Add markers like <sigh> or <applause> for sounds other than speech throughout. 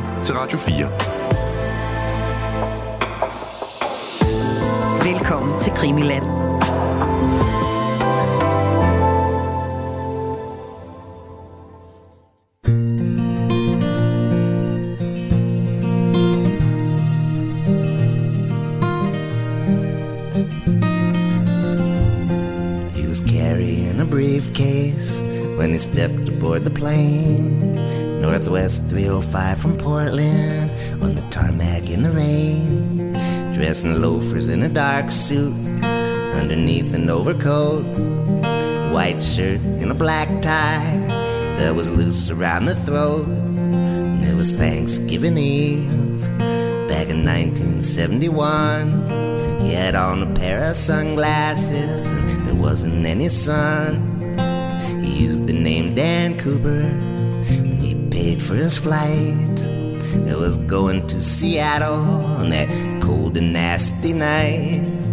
lytter til Radio 4. Velkommen til Krimiland. He was carrying a briefcase when he stepped aboard the plane. Northwest 305 from Portland on the tarmac in the rain. Dressed in loafers in a dark suit underneath an overcoat. White shirt and a black tie that was loose around the throat. And it was Thanksgiving Eve back in 1971. He had on a pair of sunglasses and there wasn't any sun. He used the name Dan Cooper paid for his flight. It was going to Seattle on that cold and nasty night.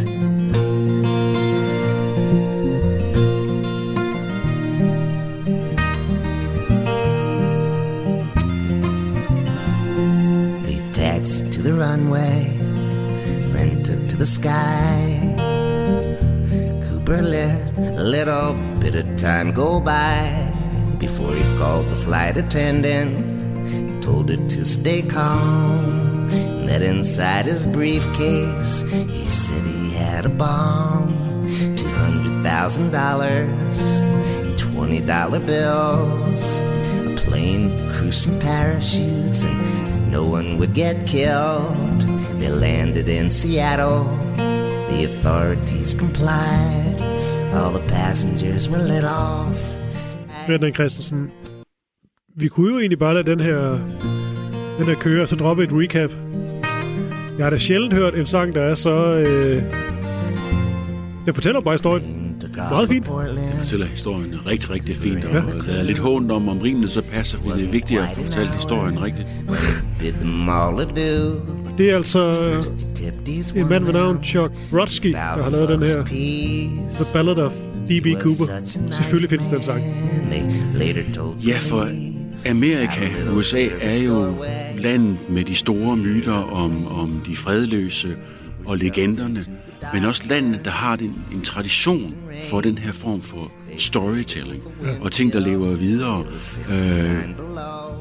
They taxied to the runway, then took to the sky. Cooper let a little bit of time go by before he called the flight attendant. Told her to stay calm. And that inside his briefcase, he said he had a bomb. Two hundred thousand dollars in twenty dollar bills. A plane, crew, some parachutes, and no one would get killed. They landed in Seattle. The authorities complied. All the passengers were let off. Brendan Christensen, vi kunne jo egentlig bare lade den her, den her køre, og så droppe et recap. Jeg har da sjældent hørt en sang, der er så... Øh, den fortæller bare historien. Meget fint. Det fortæller historien rigtig, rigtig fint, og ja. der er lidt hånd om, om rimene så passer, fordi det er vigtigt at fortalt historien rigtigt. Det er altså en mand ved navn Chuck Brodsky, der har lavet den her The Ballad of D.B. Cooper. Selvfølgelig findes den sang. Ja, for Amerika, USA, er jo landet med de store myter om, om de fredløse og legenderne, men også landet, der har en, en tradition for den her form for storytelling og ting, der lever videre. Øh,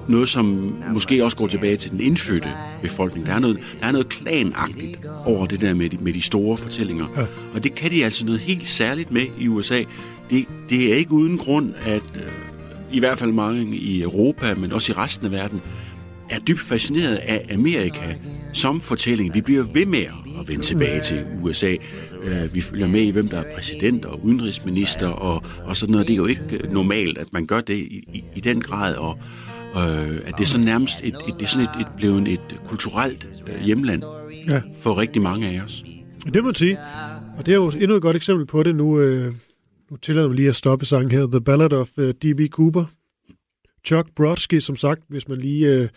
noget, som måske også går tilbage til den indfødte befolkning. Der er noget, der er noget klanagtigt over det der med de, med de store fortællinger. Ja. Og det kan de altså noget helt særligt med i USA. Det, det er ikke uden grund, at øh, i hvert fald mange i Europa, men også i resten af verden, er dybt fascineret af Amerika som fortælling. Vi bliver ved med at vende tilbage til USA. Vi følger med i, hvem der er præsident og udenrigsminister og, og sådan noget. Det er jo ikke normalt, at man gør det i, i, i den grad, og øh, at det er så nærmest et, et, det er sådan et, et, blevet et kulturelt øh, hjemland ja. for rigtig mange af os. Det må man sige. Og det er jo endnu et godt eksempel på det. Nu, øh, nu tillader mig lige at stoppe sangen her. The Ballad of øh, uh, D.B. Cooper. Chuck Brodsky, som sagt, hvis man lige øh,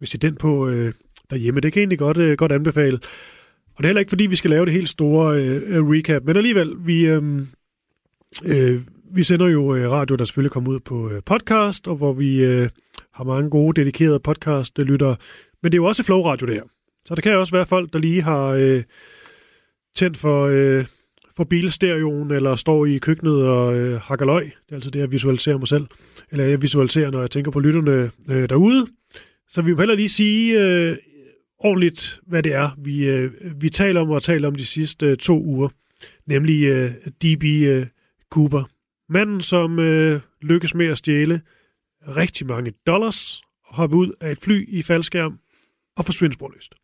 vil se den på øh, derhjemme. Det kan egentlig godt, øh, godt anbefale. Og det er heller ikke, fordi vi skal lave det helt store øh, øh recap, men alligevel, vi, øh, øh, vi sender jo øh, radio, der selvfølgelig kommer ud på øh, podcast, og hvor vi øh, har mange gode, dedikerede podcast-lyttere. Men det er jo også Flow Radio, det her. Så der kan også være folk, der lige har øh, tændt for, øh, for bilstereoen, eller står i køkkenet og øh, hakker løg. Det er altså det, jeg visualiserer mig selv. Eller jeg visualiserer, når jeg tænker på lytterne øh, derude. Så vi vil heller lige sige øh, ordentligt, hvad det er, vi, øh, vi taler om og taler om de sidste øh, to uger. Nemlig øh, D.B. Øh, Cooper. Manden, som øh, lykkes med at stjæle rigtig mange dollars, hoppe ud af et fly i faldskærm og forsvinde sporløst.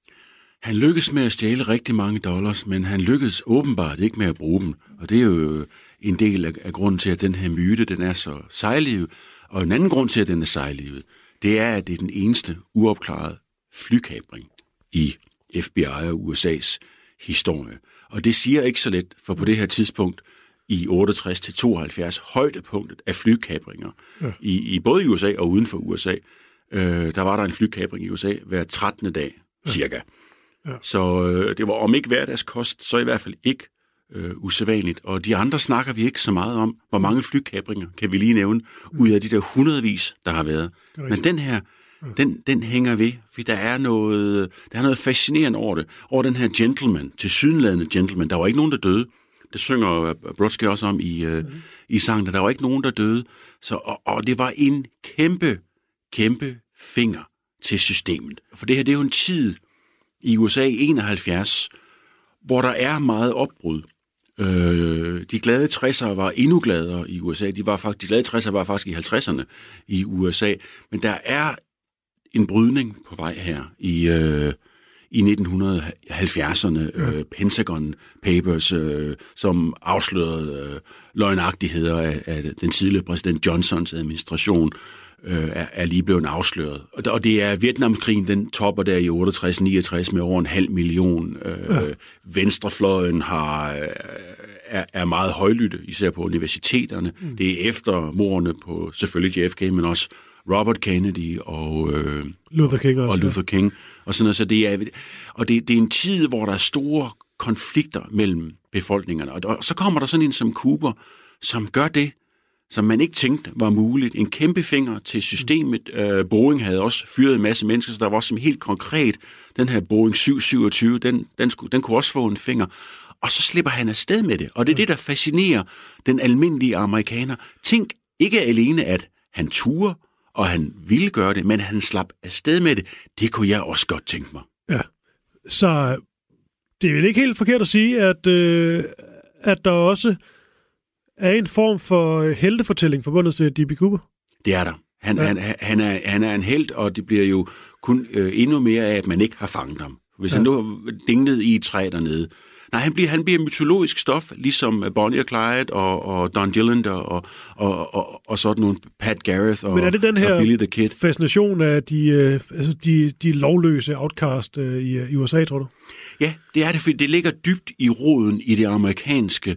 Han lykkedes med at stjæle rigtig mange dollars, men han lykkedes åbenbart ikke med at bruge dem. Og det er jo en del af, af grunden til, at den her myte den er så sejlivet. Og en anden grund til, at den er sejlivet, det er, at det er den eneste uopklarede flykabring i FBI og USA's historie. Og det siger ikke så let, for på det her tidspunkt i 68 til 72 højdepunktet af flykabringer ja. i, i både i USA og uden for USA, øh, der var der en flykabring i USA hver 13. dag, cirka. Ja. Så øh, det var om ikke hverdagskost, så i hvert fald ikke øh, usædvanligt. Og de andre snakker vi ikke så meget om. Hvor mange flykabringer kan vi lige nævne, ud af de der hundredvis, der har været. Men den her, den, den hænger ved, fordi der er, noget, der er noget fascinerende over det. Over den her gentleman, til sydenladende gentleman. Der var ikke nogen, der døde. Det synger Brodsky også om i, mm. i sangen. Der var ikke nogen, der døde. Så, og, og det var en kæmpe, kæmpe finger til systemet. For det her, det er jo en tid i USA 71, hvor der er meget opbrud. Øh, de glade 60'ere var endnu gladere i USA. De, var faktisk, de glade 60'ere var faktisk i 50'erne i USA. Men der er en brydning på vej her i, øh, i 1970'erne. Øh, Pentagon Papers, øh, som afslørede øh, løgnagtigheder af, af den tidligere præsident Johnsons administration øh, er, er lige blevet afsløret. Og, og det er Vietnamkrigen, den topper der i 68-69 med over en halv million. Øh, ja. Venstrefløjen har, øh, er, er meget højlytte, især på universiteterne. Mm. Det er efter morerne på selvfølgelig JFK, men også Robert Kennedy og, øh, Luther King også, og Luther King. Og, sådan noget. Så det er, og det, det er en tid, hvor der er store konflikter mellem befolkningerne. Og, og så kommer der sådan en som Cooper, som gør det, som man ikke tænkte var muligt. En kæmpe finger til systemet. Øh, Boeing havde også fyret en masse mennesker, så der var også som helt konkret, den her Boeing 727, den, den, skulle, den kunne også få en finger. Og så slipper han afsted med det. Og det er det, der fascinerer den almindelige amerikaner. Tænk ikke alene, at han turer, og han ville gøre det, men han slap afsted med det. Det kunne jeg også godt tænke mig. Ja, så øh, det er vel ikke helt forkert at sige, at, øh, at der også er en form for heltefortælling forbundet til D.B. Cooper? Det er der. Han, ja. han, han, er, han er en held, og det bliver jo kun øh, endnu mere af, at man ikke har fanget ham. Hvis ja. han nu har dinglet i et træ dernede. Nej, han bliver, han bliver mytologisk stof, ligesom Bonnie og Clyde og, og Don Gilland og, og, og, og, og sådan nogle Pat Gareth og, Men er det den her Billy the Kid. fascination af de, øh, altså de, de lovløse outcast øh, i, i USA, tror du? Ja, det er det, fordi det ligger dybt i roden i det amerikanske øh,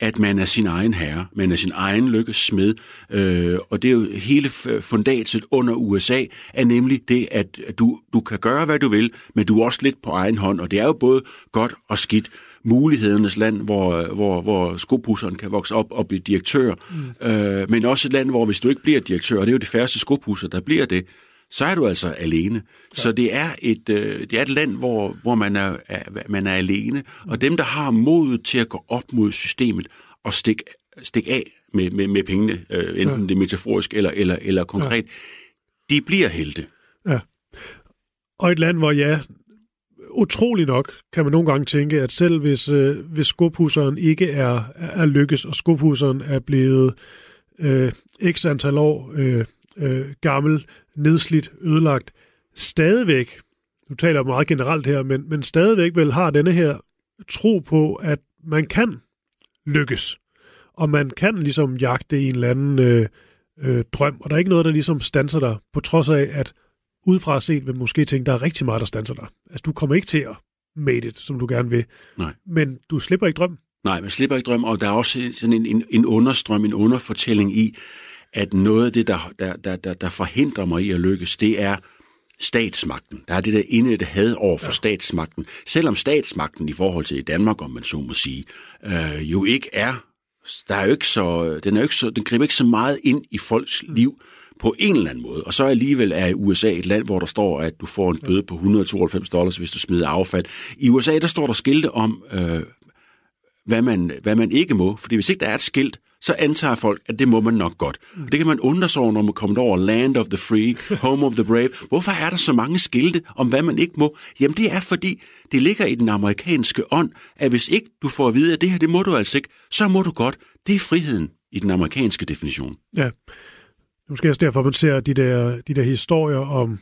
at man er sin egen herre, man er sin egen lykkes smed, øh, og det er jo hele fundatet under USA, er nemlig det, at du, du kan gøre, hvad du vil, men du er også lidt på egen hånd, og det er jo både godt og skidt mulighedernes land, hvor, hvor, hvor skopusseren kan vokse op og blive direktør, mm. øh, men også et land, hvor hvis du ikke bliver direktør, og det er jo de færreste skopusser, der bliver det, så er du altså alene. Ja. Så det er et, øh, det er et land, hvor, hvor man, er, er, man er alene, mm. og dem, der har modet til at gå op mod systemet og stikke stik af med, med, med pengene, øh, enten ja. det er metaforisk eller, eller, eller konkret, ja. de bliver helte. Ja. Og et land, hvor ja, utrolig nok kan man nogle gange tænke, at selv hvis, øh, hvis skopusseren ikke er, er lykkes, og skopusseren er blevet øh, x antal år øh, øh, gammel, nedslidt, ødelagt, stadigvæk, nu taler jeg meget generelt her, men, men stadigvæk vel har denne her tro på, at man kan lykkes, og man kan ligesom jagte en eller anden øh, øh, drøm, og der er ikke noget, der ligesom stanser dig, på trods af, at udefra set vil måske tænke, der er rigtig meget, der stanser dig. Altså, du kommer ikke til at made it, som du gerne vil. Nej. Men du slipper ikke drøm. Nej, man slipper ikke drøm, og der er også sådan en, en, en understrøm, en underfortælling i, at noget af det, der, der, der, der, der forhindrer mig i at lykkes, det er statsmagten. Der er det der inde, det had over for ja. statsmagten. Selvom statsmagten i forhold til Danmark, om man så må sige, øh, jo ikke er, der er jo ikke så, den, er jo ikke så, den griber ikke så meget ind i folks liv på en eller anden måde. Og så alligevel er USA et land, hvor der står, at du får en bøde på 192 dollars, hvis du smider affald. I USA, der står der skilte om, øh, hvad, man, hvad man ikke må. Fordi hvis ikke der er et skilt, så antager folk, at det må man nok godt. Mm. Det kan man undre sig over, når man kommer over Land of the Free, Home of the Brave. Hvorfor er der så mange skilte om, hvad man ikke må? Jamen det er, fordi det ligger i den amerikanske ånd, at hvis ikke du får at vide, at det her, det må du altså ikke, så må du godt. Det er friheden i den amerikanske definition. Ja. Måske også derfor, man ser de der, de der historier om,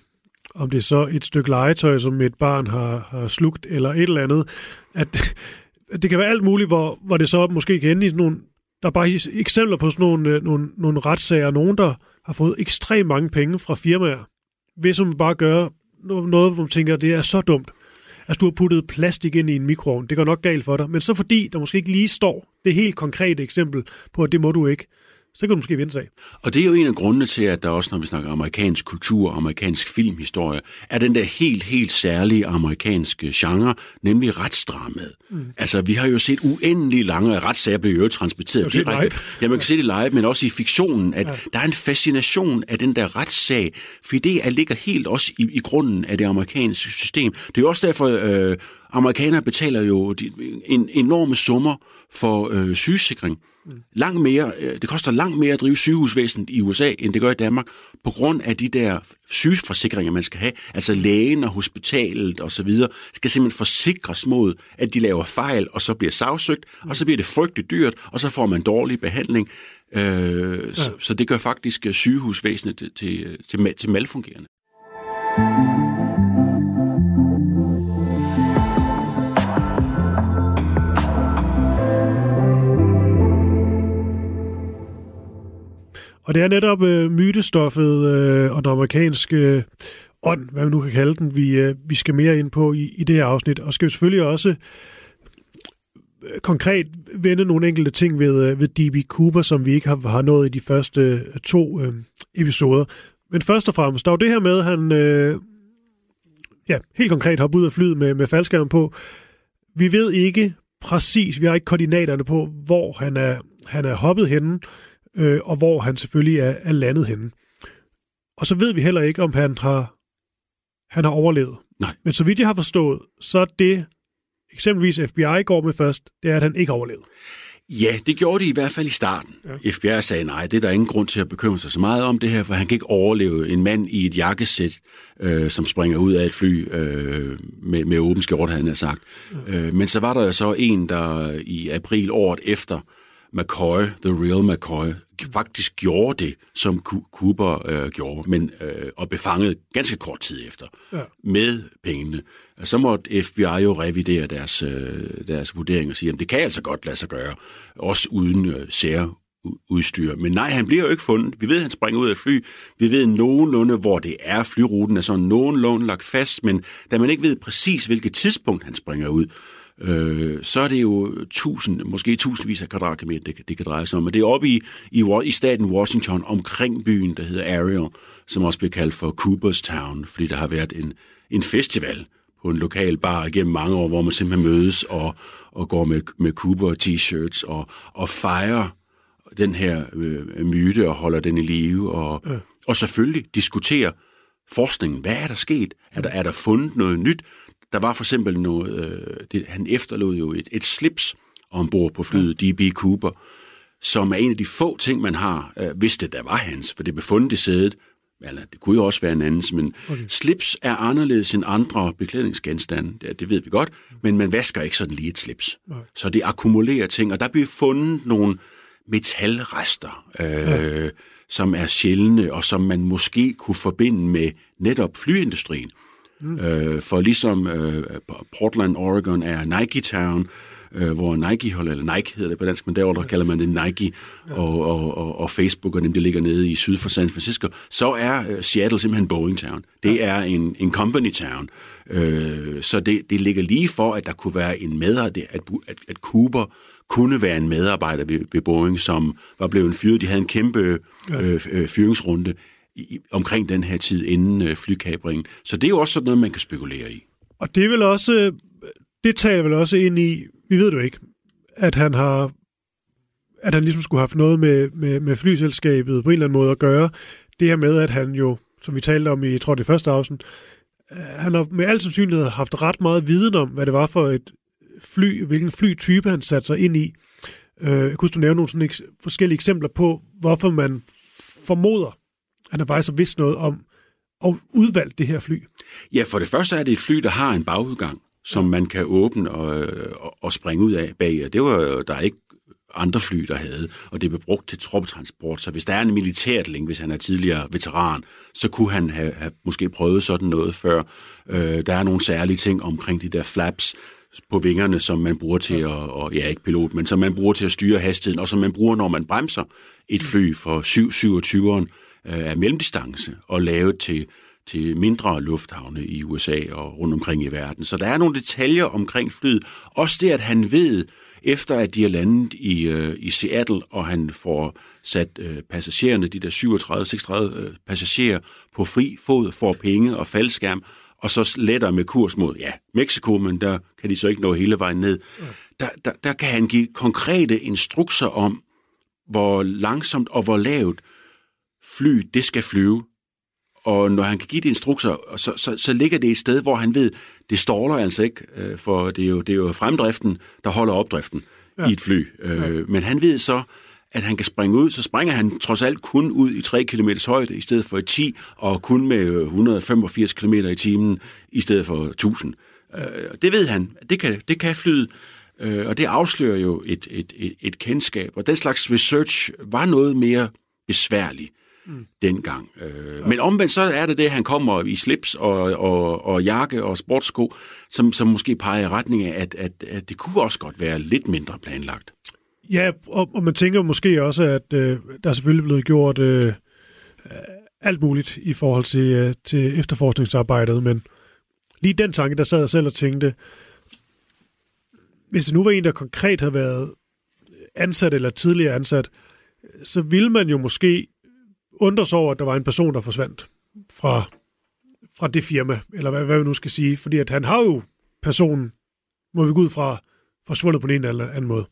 om det er så et stykke legetøj, som et barn har, har slugt, eller et eller andet, at <laughs> det kan være alt muligt, hvor, hvor det så måske kan ende i sådan nogle der er bare eksempler på sådan nogle, øh, nogle, nogle retssager, nogen, der har fået ekstremt mange penge fra firmaer, hvis man bare gør noget, hvor man tænker, det er så dumt. Altså, du har puttet plastik ind i en mikroovn, det går nok galt for dig, men så fordi der måske ikke lige står det helt konkrete eksempel på, at det må du ikke, så kan du måske vinde sag. Og det er jo en af grundene til, at der også, når vi snakker amerikansk kultur og amerikansk filmhistorie, er den der helt, helt særlige amerikanske genre, nemlig retsdramet. Mm. Altså, vi har jo set uendelig lange retssager blive jo transmitteret direkte. Ja, man kan se det live, men også i fiktionen, at ja. der er en fascination af den der retssag, for det er, ligger helt også i, i grunden af det amerikanske system. Det er jo også derfor, øh, amerikanere betaler jo de, en, enorme summer for øh, sygesikring. Langt mere, øh, det koster langt mere at drive sygehusvæsenet i USA, end det gør i Danmark, på grund af de der sygeforsikringer, man skal have. Altså lægen og hospitalet og så videre, skal simpelthen forsikres mod, at de laver fejl, og så bliver sagsøgt, og så bliver det frygteligt dyrt, og så får man dårlig behandling. Øh, ja. så, så det gør faktisk øh, sygehusvæsenet til, til, til, til malfungerende. Og det er netop øh, mytestoffet øh, og den amerikanske øh, ånd, hvad man nu kan kalde den, vi, øh, vi skal mere ind på i, i det her afsnit. Og skal jo selvfølgelig også øh, konkret vende nogle enkelte ting ved, øh, ved D.B. Cooper, som vi ikke har, har nået i de første øh, to øh, episoder. Men først og fremmest, der er det her med, at han øh, ja, helt konkret har ud af flyet med, med faldskærmen på. Vi ved ikke præcis, vi har ikke koordinaterne på, hvor han er, han er hoppet henne øh, og hvor han selvfølgelig er, er landet henne. Og så ved vi heller ikke, om han har, han har overlevet. Nej. Men så vidt jeg har forstået, så er det, eksempelvis FBI går med først, det er, at han ikke har overlevet. Ja, det gjorde de i hvert fald i starten. Ja. FBI sagde, nej, det er der ingen grund til at bekymre sig så meget om det her, for han kan ikke overleve en mand i et jakkesæt, øh, som springer ud af et fly øh, med, med åben skjort, havde han sagt. Ja. Øh, men så var der så en, der i april året efter McCoy, The Real McCoy, faktisk gjorde det, som Cooper øh, gjorde, men øh, og befanget ganske kort tid efter ja. med pengene. Så måtte FBI jo revidere deres, øh, deres vurdering og sige, at det kan altså godt lade sig gøre, også uden øh, sær udstyr. Men nej, han bliver jo ikke fundet. Vi ved, at han springer ud af fly. Vi ved nogenlunde, hvor det er. Flyruten er sådan nogenlunde lagt fast, men da man ikke ved præcis, hvilket tidspunkt han springer ud, øh, så er det jo tusind, måske tusindvis af kvadratkilometer, det, det kan dreje sig om. Og det er oppe i, i, i staten Washington, omkring byen, der hedder Ariel, som også bliver kaldt for Cooperstown, fordi der har været en, en festival på en lokal bar igennem mange år, hvor man simpelthen mødes og, og går med, med Cooper t-shirts og, og fejrer den her øh, myte og holder den i live, og, ja. og selvfølgelig diskuterer forskningen. Hvad er der sket? Er der, er der fundet noget nyt? Der var for eksempel noget, øh, det, han efterlod jo et, et slips ombord på flyet ja. DB Cooper, som er en af de få ting, man har, øh, hvis det der var hans, for det blev fundet i sædet, eller det kunne jo også være en andens, men okay. slips er anderledes end andre beklædningsgenstande, det, det ved vi godt, men man vasker ikke sådan lige et slips. Okay. Så det akkumulerer ting, og der bliver fundet nogle metalrester, øh, ja. som er sjældne, og som man måske kunne forbinde med netop flyindustrien. Mm. Øh, for ligesom øh, Portland, Oregon er Nike Town, øh, hvor Nike holder, eller Nike hedder det på dansk, men derovre der kalder man det Nike, ja. og, og, og, og Facebook og dem, der ligger nede i syd for San Francisco, så er øh, Seattle simpelthen Boeing Town. Det ja. er en, en company town. Øh, så det, det ligger lige for, at der kunne være en medarbejder, at, at, at Cooper kunne være en medarbejder ved, ved Boeing, som var blevet fyret. De havde en kæmpe øh, øh, fyringsrunde i, omkring den her tid inden øh, flykabringen. Så det er jo også sådan noget, man kan spekulere i. Og det er vel også, øh, det taler vel også ind i, vi ved jo ikke, at han har at han ligesom skulle have haft noget med, med, med flyselskabet på en eller anden måde at gøre. Det her med, at han jo, som vi talte om i, jeg tror det første afsnit, øh, han har med al sandsynlighed haft ret meget viden om, hvad det var for et fly, hvilken flytype han satte sig ind i. Øh, jeg kunne du nævne nogle sådan eks- forskellige eksempler på, hvorfor man formoder, han har faktisk vidst noget om og udvalgt det her fly. Ja, for det første er det et fly, der har en bagudgang, som ja. man kan åbne og, og, og springe ud af bag. Det var der er ikke andre fly, der havde, og det blev brugt til troppetransport. Så hvis der er en militærtling, hvis han er tidligere veteran, så kunne han have, have måske prøvet sådan noget før. Øh, der er nogle særlige ting omkring de der flaps på vingerne, som man bruger til at, og, ja ikke pilot, men som man bruger til at styre hastigheden, og som man bruger, når man bremser et fly for 727'eren, øh, af mellemdistance og lavet til, til mindre lufthavne i USA og rundt omkring i verden. Så der er nogle detaljer omkring flyet. Også det, at han ved, efter at de er landet i, øh, i Seattle, og han får sat øh, passagererne, de der 37-36 øh, passagerer, på fri fod, får penge og faldskærm, og så letter med kurs mod, ja, Mexico, men der kan de så ikke nå hele vejen ned. Der, der, der kan han give konkrete instrukser om, hvor langsomt og hvor lavt fly det skal flyve. Og når han kan give de instrukser, så, så, så ligger det et sted, hvor han ved, det ståler altså ikke, øh, for det er, jo, det er jo fremdriften, der holder opdriften ja. i et fly. Øh, ja. Men han ved så, at han kan springe ud, så springer han trods alt kun ud i 3 km højde i stedet for 10, og kun med 185 km i timen i stedet for 1000. Øh, det ved han, det kan, det kan øh, og det afslører jo et, et, et, et kendskab, og den slags research var noget mere besværligt mm. dengang. Øh, ja. Men omvendt så er det det, at han kommer i slips og, og, og jakke og sportsko, som, som måske peger i retning af, at, at, at det kunne også godt være lidt mindre planlagt. Ja, og, og man tænker måske også, at øh, der er selvfølgelig blevet gjort øh, øh, alt muligt i forhold til, øh, til efterforskningsarbejdet, men lige den tanke, der sad jeg selv og tænkte, hvis det nu var en, der konkret havde været ansat eller tidligere ansat, så ville man jo måske undre sig over, at der var en person, der forsvandt fra, fra det firma, eller hvad, hvad vi nu skal sige, fordi at han har jo personen, må vi gå ud fra, forsvundet på en eller anden måde.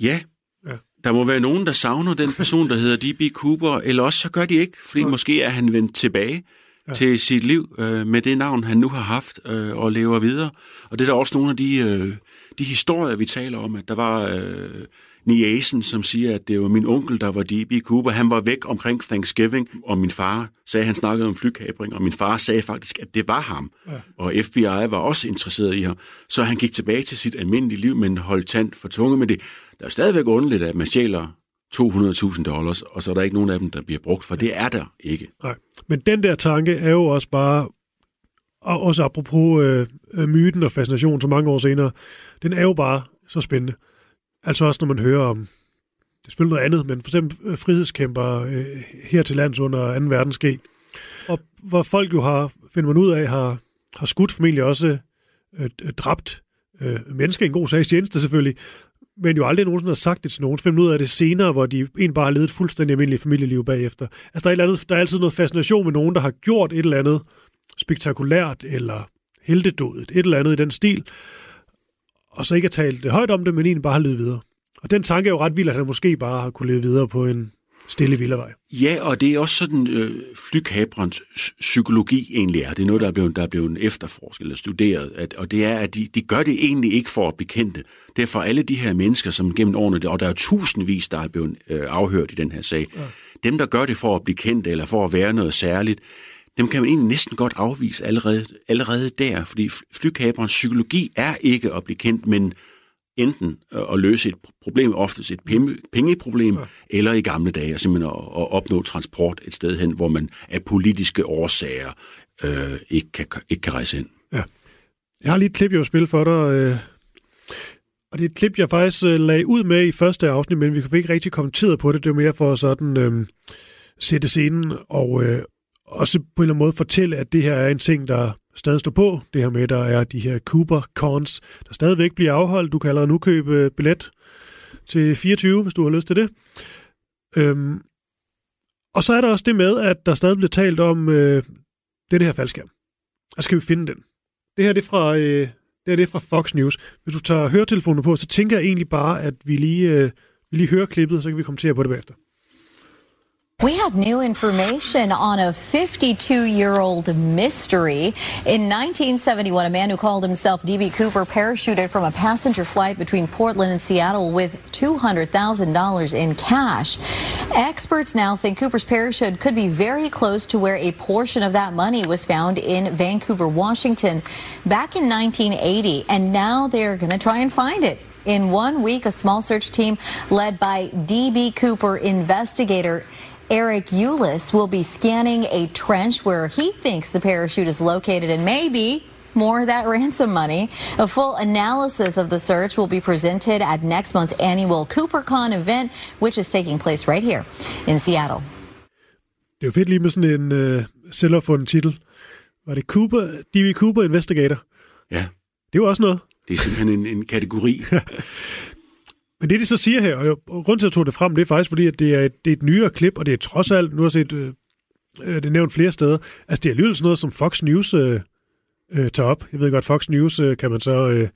Ja, ja. der må være nogen, der savner den person, der hedder D.B. Cooper, eller også så gør de ikke, fordi ja. måske er han vendt tilbage ja. til sit liv øh, med det navn, han nu har haft øh, og lever videre. Og det er der også nogle af de, øh, de historier, vi taler om, at der var øh, Niasen, som siger, at det var min onkel, der var D.B. Cooper. Han var væk omkring Thanksgiving, og min far sagde, at han snakkede om flykabring, og min far sagde faktisk, at det var ham. Ja. Og FBI var også interesseret i ham. Så han gik tilbage til sit almindelige liv, men holdt tand for tunge med det. Der er stadigvæk underligt, at man stjæler 200.000 dollars, og så er der ikke nogen af dem, der bliver brugt, for det er der ikke. Nej. Men den der tanke er jo også bare, og også apropos øh, øh myten og fascination så mange år senere, den er jo bare så spændende. Altså også når man hører om, det er selvfølgelig noget andet, men for eksempel øh, frihedskæmper øh, her til lands under 2. verdenskrig, og hvor folk jo har, finder man ud af, har, har skudt formentlig også øh, dræbt øh, mennesker i en god sags tjeneste selvfølgelig, men jo aldrig nogensinde har sagt det til nogen. Finder ud af det senere, hvor de en bare har levet et fuldstændig almindeligt familieliv bagefter. Altså der er, et eller andet, der er altid noget fascination med nogen, der har gjort et eller andet spektakulært eller heldedådet, et eller andet i den stil, og så ikke har talt højt om det, men egentlig bare har levet videre. Og den tanke er jo ret vild, at han måske bare har kunne leve videre på en stille villavej. Ja, og det er også sådan, øh, flykabrens psykologi egentlig er. Det er noget, der er blevet, der er blevet efterforsket eller studeret. At, og det er, at de, de gør det egentlig ikke for at bekendte. Det er for alle de her mennesker, som gennem årene, og der er tusindvis, der er blevet øh, afhørt i den her sag. Ja. Dem, der gør det for at blive kendt eller for at være noget særligt, dem kan man egentlig næsten godt afvise allerede, allerede der, fordi flykabrens psykologi er ikke at blive kendt, men enten at løse et problem, oftest et pengeproblem, ja. eller i gamle dage simpelthen at, at opnå transport et sted hen, hvor man af politiske årsager øh, ikke, kan, ikke kan rejse ind. Ja. Jeg har lige et klip, jeg vil spille for dig, øh, og det er et klip, jeg faktisk øh, lagde ud med i første afsnit, men vi fik ikke rigtig kommenteret på det. Det var mere for at sådan øh, sætte scenen og, øh, også på en eller anden måde fortælle, at det her er en ting, der stadig står på. Det her med, at der er de her Cooper Cons, der stadigvæk bliver afholdt. Du kan allerede nu købe øh, billet til 24, hvis du har lyst til det. Øhm, og så er der også det med, at der stadig bliver talt om øh, den her faldskærm. Og skal vi finde den? Det her det er fra, øh, det her det er fra Fox News. Hvis du tager høretelefonen på, så tænker jeg egentlig bare, at vi lige, øh, vi lige hører klippet, så kan vi kommentere på det bagefter. We have new information on a 52 year old mystery. In 1971, a man who called himself D.B. Cooper parachuted from a passenger flight between Portland and Seattle with $200,000 in cash. Experts now think Cooper's parachute could be very close to where a portion of that money was found in Vancouver, Washington back in 1980. And now they're going to try and find it. In one week, a small search team led by D.B. Cooper investigator Eric Eulis will be scanning a trench where he thinks the parachute is located and maybe more of that <laughs> ransom money. A full analysis of the search will be presented at next month's annual CooperCon event, which is taking place right here in Seattle. Det er jo fedt lige med sådan en, øh, selvopfundet titel. Var det Cooper, D.B. Cooper Investigator? Ja. Det var også noget. Det er simpelthen en, en kategori. <laughs> <laughs> Men det, de så siger her, og grund til, at jeg tog det frem, det er faktisk fordi, at det er et, det er et nyere klip, og det er trods alt, nu har jeg set øh, øh, det nævnt flere steder, altså det er alligevel sådan noget, som Fox News øh, øh, tager op. Jeg ved godt, Fox News øh, kan man så øh,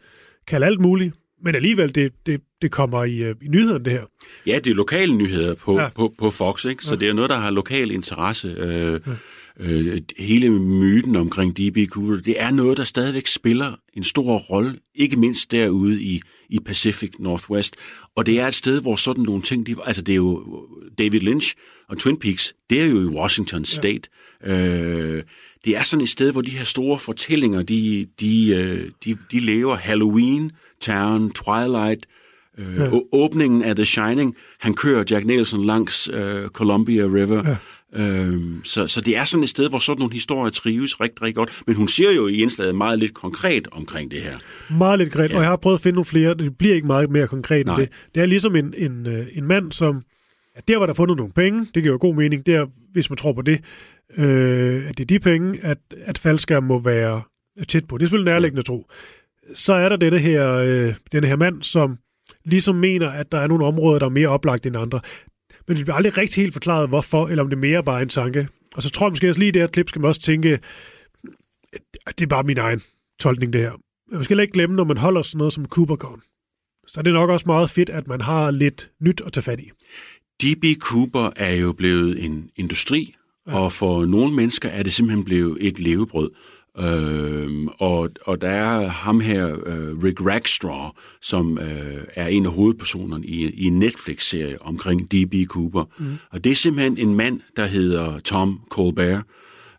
kalde alt muligt, men alligevel, det, det, det kommer i, øh, i nyhederne, det her. Ja, det er lokale nyheder på, ja. på, på Fox, ikke? så ja. det er noget, der har lokal interesse. Øh, ja. Øh, hele myten omkring DB Cooper, det er noget, der stadigvæk spiller en stor rolle, ikke mindst derude i, i Pacific Northwest. Og det er et sted, hvor sådan nogle ting, de, altså det er jo David Lynch og Twin Peaks, det er jo i Washington State. Ja. Øh, det er sådan et sted, hvor de her store fortællinger, de, de, øh, de, de lever Halloween, Town, Twilight, øh, ja. åbningen af The Shining. Han kører Jack Nicholson langs øh, Columbia River. Ja. Øhm, så, så det er sådan et sted, hvor sådan nogle historier trives rigtig, rigtig godt. Men hun siger jo i indslaget meget lidt konkret omkring det her. Meget lidt konkret, ja. og jeg har prøvet at finde nogle flere. Det bliver ikke meget mere konkret Nej. end det. Det er ligesom en, en, øh, en mand, som... Ja, der var der fundet nogle penge, det giver jo god mening, der, hvis man tror på det, øh, at det er de penge, at, at faldskærm må være tæt på. Det er selvfølgelig nærliggende tro. Så er der denne her, øh, denne her mand, som ligesom mener, at der er nogle områder, der er mere oplagt end andre. Men det bliver aldrig rigtig helt forklaret, hvorfor, eller om det mere bare er en tanke. Og så tror jeg måske også lige i det her klip, skal man også tænke, at det er bare min egen tolkning, det her. Man skal ikke glemme, når man holder sådan noget som CooperCon, så er det nok også meget fedt, at man har lidt nyt at tage fat i. DB Cooper er jo blevet en industri, ja. og for nogle mennesker er det simpelthen blevet et levebrød. Øh, og, og der er ham her, øh, Rick Rackstraw, som øh, er en af hovedpersonerne i, i en Netflix-serie omkring D.B. Cooper. Mm. Og det er simpelthen en mand, der hedder Tom Colbert,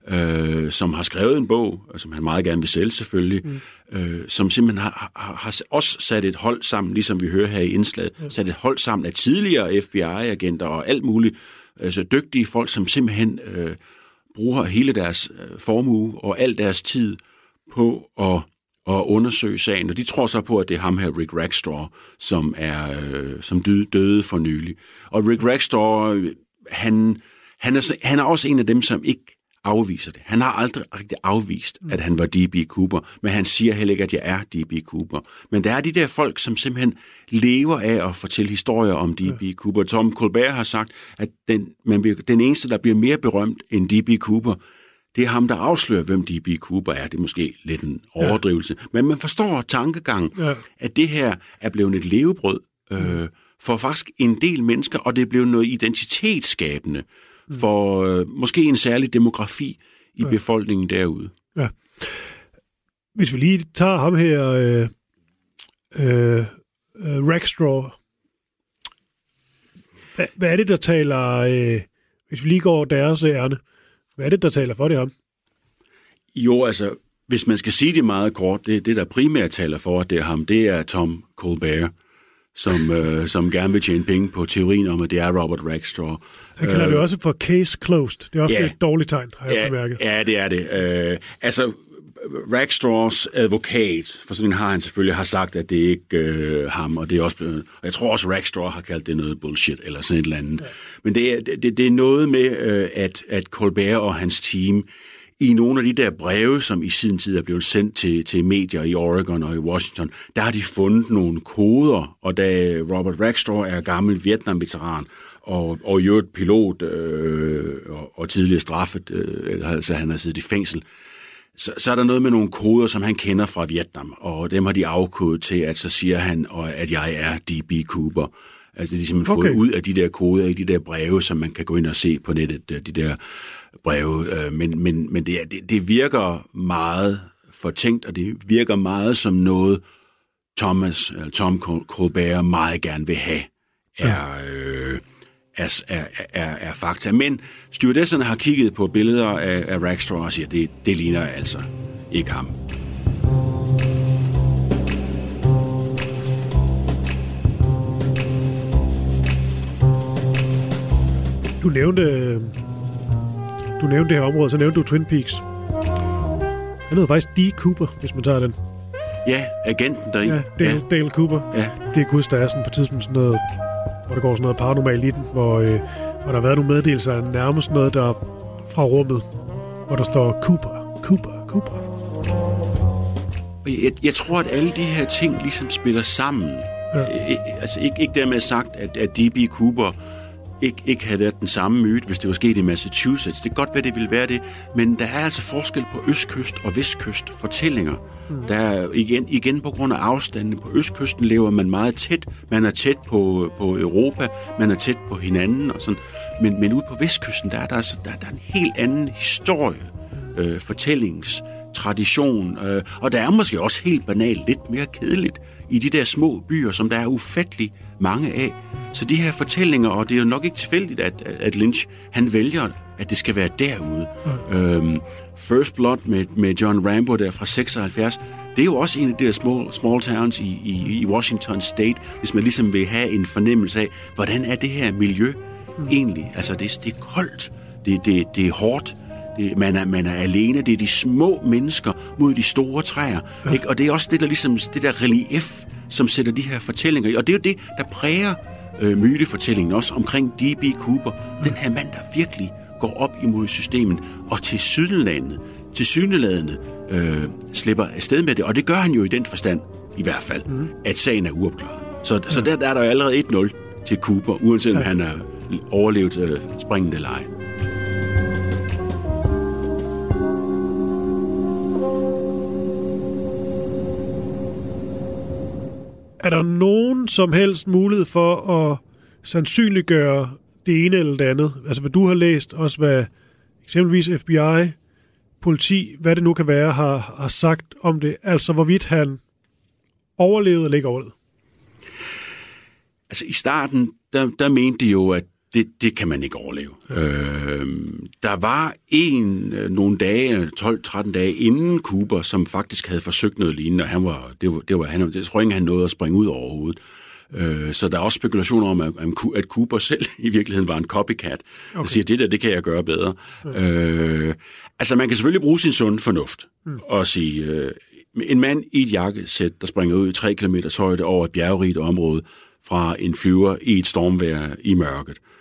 øh, som har skrevet en bog, som han meget gerne vil sælge selvfølgelig, mm. øh, som simpelthen har, har, har også sat et hold sammen, ligesom vi hører her i indslaget, mm. sat et hold sammen af tidligere FBI-agenter og alt muligt, altså dygtige folk, som simpelthen... Øh, bruger hele deres øh, formue og al deres tid på at, at undersøge sagen. Og de tror så på, at det er ham her, Rick Rackstraw, som, er, øh, som døde, døde for nylig. Og Rick Rackstraw, øh, han, han, er, han er også en af dem, som ikke afviser det. Han har aldrig rigtig afvist, at han var D.B. Cooper, men han siger heller ikke, at jeg er D.B. Cooper. Men der er de der folk, som simpelthen lever af at fortælle historier om D.B. Ja. Cooper. Tom Colbert har sagt, at den, man bliver, den eneste, der bliver mere berømt end D.B. Cooper, det er ham, der afslører, hvem D.B. Cooper er. Det er måske lidt en overdrivelse. Ja. Men man forstår tankegang, ja. at det her er blevet et levebrød øh, for faktisk en del mennesker, og det er blevet noget identitetsskabende for øh, måske en særlig demografi i ja. befolkningen derude. Ja. Hvis vi lige tager ham her, øh, øh, øh, Rackstraw, hvad, hvad er det, der taler, øh, hvis vi lige går deres ærne, hvad er det, der taler for det ham? Jo, altså, hvis man skal sige det meget kort, det, det der primært taler for, det er ham, det er Tom Colbert som, øh, som gerne vil tjene penge på teorien om, at det er Robert Rackstraw. Han kalder øh, det også for case closed. Det er også ja, et dårligt tegn, har jeg ja, bemærket. Ja, det er det. Øh, altså, Rackstraws advokat, for sådan har han selvfølgelig, har sagt, at det ikke øh, ham, og det er også blevet, og jeg tror også, Rackstraw har kaldt det noget bullshit, eller sådan et eller andet. Ja. Men det er, det, det er noget med, øh, at, at Colbert og hans team, i nogle af de der breve, som i sin tid er blevet sendt til, til medier i Oregon og i Washington, der har de fundet nogle koder, og da Robert Rackstraw er gammel Vietnam-veteran, og, og jo et pilot øh, og, og tidligere straffet, øh, altså han har siddet i fængsel, så, så er der noget med nogle koder, som han kender fra Vietnam, og dem har de afkodet til, at så siger han, at jeg er D.B. Cooper. Altså, de er simpelthen okay. fået ud af de der koder i de der breve, som man kan gå ind og se på nettet, de der breve, øh, men, men, men det, det, det virker meget fortænkt, og det virker meget som noget, Thomas, Tom Colbert meget gerne vil have, er, øh, er, er, er, er fakta. Men stewardesserne har kigget på billeder af, af Rackstraw og siger, det, det ligner altså ikke ham. Du nævnte du nævnte det her område, så nævnte du Twin Peaks. Han hedder faktisk D. Cooper, hvis man tager den. Ja, agenten der Ja, Dale, ja. Dale Cooper. Ja. Det er kus, der er sådan på tidspunkt sådan noget, hvor der går sådan noget paranormalt i den, hvor, øh, hvor der har været nogle meddelelser, nærmest noget, der fra rummet hvor der står Cooper, Cooper, Cooper. Jeg, jeg tror, at alle de her ting ligesom spiller sammen. Ja. Altså ikke, ikke dermed sagt, at, at D.B. Cooper ikke, ikke havde været den samme myte, hvis det var sket i Massachusetts. Det kan godt være, det ville være det, men der er altså forskel på østkyst og vestkyst fortællinger. Mm. Der er igen, igen på grund af afstanden. På østkysten lever man meget tæt. Man er tæt på, på Europa, man er tæt på hinanden og sådan. Men, men ude på vestkysten, der er der, altså, der, der er en helt anden historie, øh, fortællings tradition, øh, og der er måske også helt banalt lidt mere kedeligt i de der små byer, som der er ufattelig mange af. Så de her fortællinger, og det er jo nok ikke tilfældigt, at, at Lynch han vælger, at det skal være derude. Mm. Øhm, First Blood med, med John Rambo der fra 76, det er jo også en af de der small, small towns i, i, i Washington State, hvis man ligesom vil have en fornemmelse af, hvordan er det her miljø mm. egentlig? Altså, det, det er koldt, det, det, det er hårdt, det, man, er, man er alene. Det er de små mennesker mod de store træer. Ja. Ikke? Og det er også det der, ligesom, det der relief, som sætter de her fortællinger i. Og det er jo det, der præger øh, mytefortællingen også omkring D.B. Cooper. Ja. Den her mand, der virkelig går op imod systemet, og til sydlandet, til syneladende øh, slipper afsted med det. Og det gør han jo i den forstand, i hvert fald, mm. at sagen er uopklaret. Så, ja. så der, der er der jo allerede 1-0 til Cooper, uanset ja. om han har overlevet øh, springende eller ej. Er der nogen som helst mulighed for at sandsynliggøre det ene eller det andet? Altså hvad du har læst, også hvad eksempelvis FBI, politi, hvad det nu kan være, har, har sagt om det. Altså hvorvidt han overlevede eller ikke overlevede? Altså i starten, der, der mente de jo, at det, det kan man ikke overleve. Øh, der var en øh, nogle dage, 12-13 dage inden Cooper, som faktisk havde forsøgt noget lignende, og han var, det var, det var han, det tror ikke, han nåede at springe ud overhovedet. Øh, så der er også spekulationer om, at, at Cooper <laughs> selv i virkeligheden var en copycat, okay. der siger, det der, det kan jeg gøre bedre. Ja. Øh, altså, man kan selvfølgelig bruge sin sunde fornuft mm. og sige, øh, en mand i et jakkesæt, der springer ud i 3 km højde over et bjergerigt område fra en flyver i et stormvejr i mørket. Øh,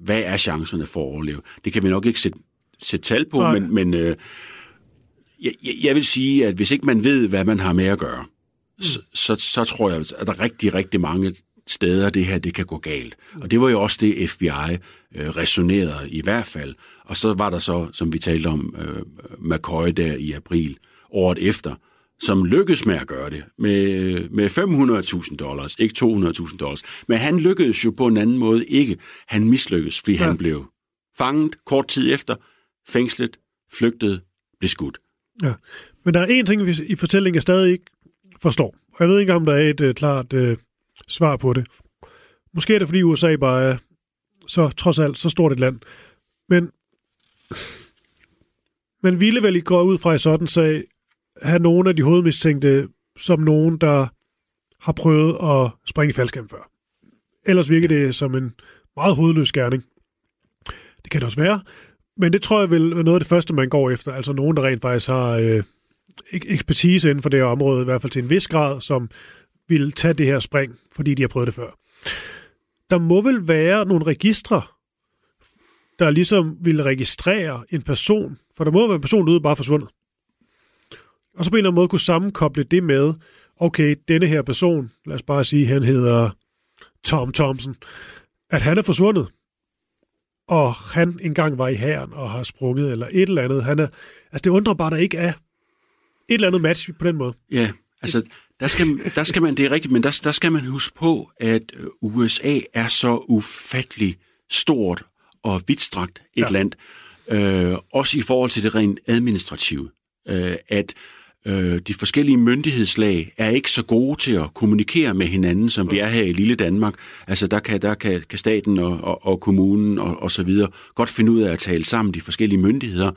hvad er chancerne for at overleve? Det kan vi nok ikke sætte, sætte tal på, Nej. men, men øh, jeg, jeg vil sige, at hvis ikke man ved, hvad man har med at gøre, mm. så, så, så tror jeg, at der er rigtig, rigtig mange steder, det her det kan gå galt. Og det var jo også det, FBI øh, resonerede i hvert fald. Og så var der så, som vi talte om, øh, McCoy der i april, året efter, som lykkedes med at gøre det med, med 500.000 dollars, ikke 200.000 dollars. Men han lykkedes jo på en anden måde ikke. Han mislykkedes, fordi ja. han blev fanget kort tid efter, fængslet, flygtede, blev skudt. Ja. Men der er en ting, vi i fortællingen jeg stadig ikke forstår. Og jeg ved ikke, om der er et uh, klart uh, svar på det. Måske er det, fordi USA bare er så trods alt så stort et land. Men man ville vel ikke gå ud fra i sådan sag, have nogle af de hovedmistænkte som nogen, der har prøvet at springe faldskærm før. Ellers virker det som en meget hovedløs gerning. Det kan det også være, men det tror jeg vel er noget af det første, man går efter. Altså nogen, der rent faktisk har øh, ekspertise inden for det her område, i hvert fald til en vis grad, som vil tage det her spring, fordi de har prøvet det før. Der må vel være nogle registre, der ligesom vil registrere en person, for der må være en person, er bare forsvundet og så på en eller anden måde kunne sammenkoble det med, okay, denne her person, lad os bare sige, han hedder Tom Thompson, at han er forsvundet, og han engang var i hæren og har sprunget, eller et eller andet. Han er, altså det undrer bare, der ikke er et eller andet match på den måde. Ja, altså der skal, der skal man, det er rigtigt, men der, der skal man huske på, at USA er så ufattelig stort og vidtstrakt et ja. land, øh, også i forhold til det rent administrative, øh, at øh, de forskellige myndighedslag er ikke så gode til at kommunikere med hinanden, som vi er her i lille Danmark. Altså der kan, der kan, kan staten og, og, og kommunen og, og så videre godt finde ud af at tale sammen, de forskellige myndigheder.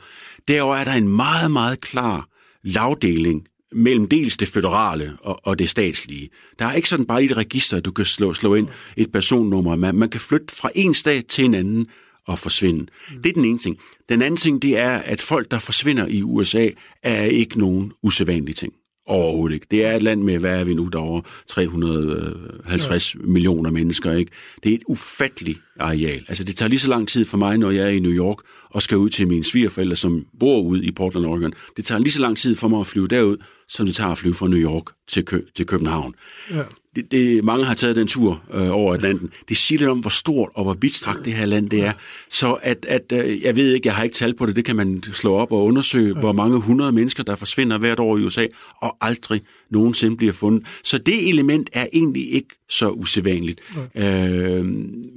Derover er der en meget, meget klar lavdeling mellem dels det føderale og, og det statslige. Der er ikke sådan bare et register, du kan slå, slå ind et personnummer. Man, man kan flytte fra en stat til en anden og forsvinde. Mm. Det er den ene ting. Den anden ting, det er, at folk, der forsvinder i USA, er ikke nogen usædvanlige ting. Overhovedet ikke. Det er et land med, hvad er vi nu, der over 350 ja. millioner mennesker, ikke? Det er et ufatteligt areal. Altså, det tager lige så lang tid for mig, når jeg er i New York og skal ud til mine svigerforældre, som bor ude i Portland, Oregon. Det tager lige så lang tid for mig at flyve derud, som det tager at flyve fra New York til, Kø- til København. Ja. Det, det, mange har taget den tur øh, over Atlanten. Det siger lidt om, hvor stort og hvor vidtstrakt det her land det er. Så at, at øh, jeg ved ikke, jeg har ikke tal på det, det kan man slå op og undersøge, ja. hvor mange hundrede mennesker, der forsvinder hvert år i USA, og aldrig nogensinde bliver fundet. Så det element er egentlig ikke så usædvanligt. Ja. Øh,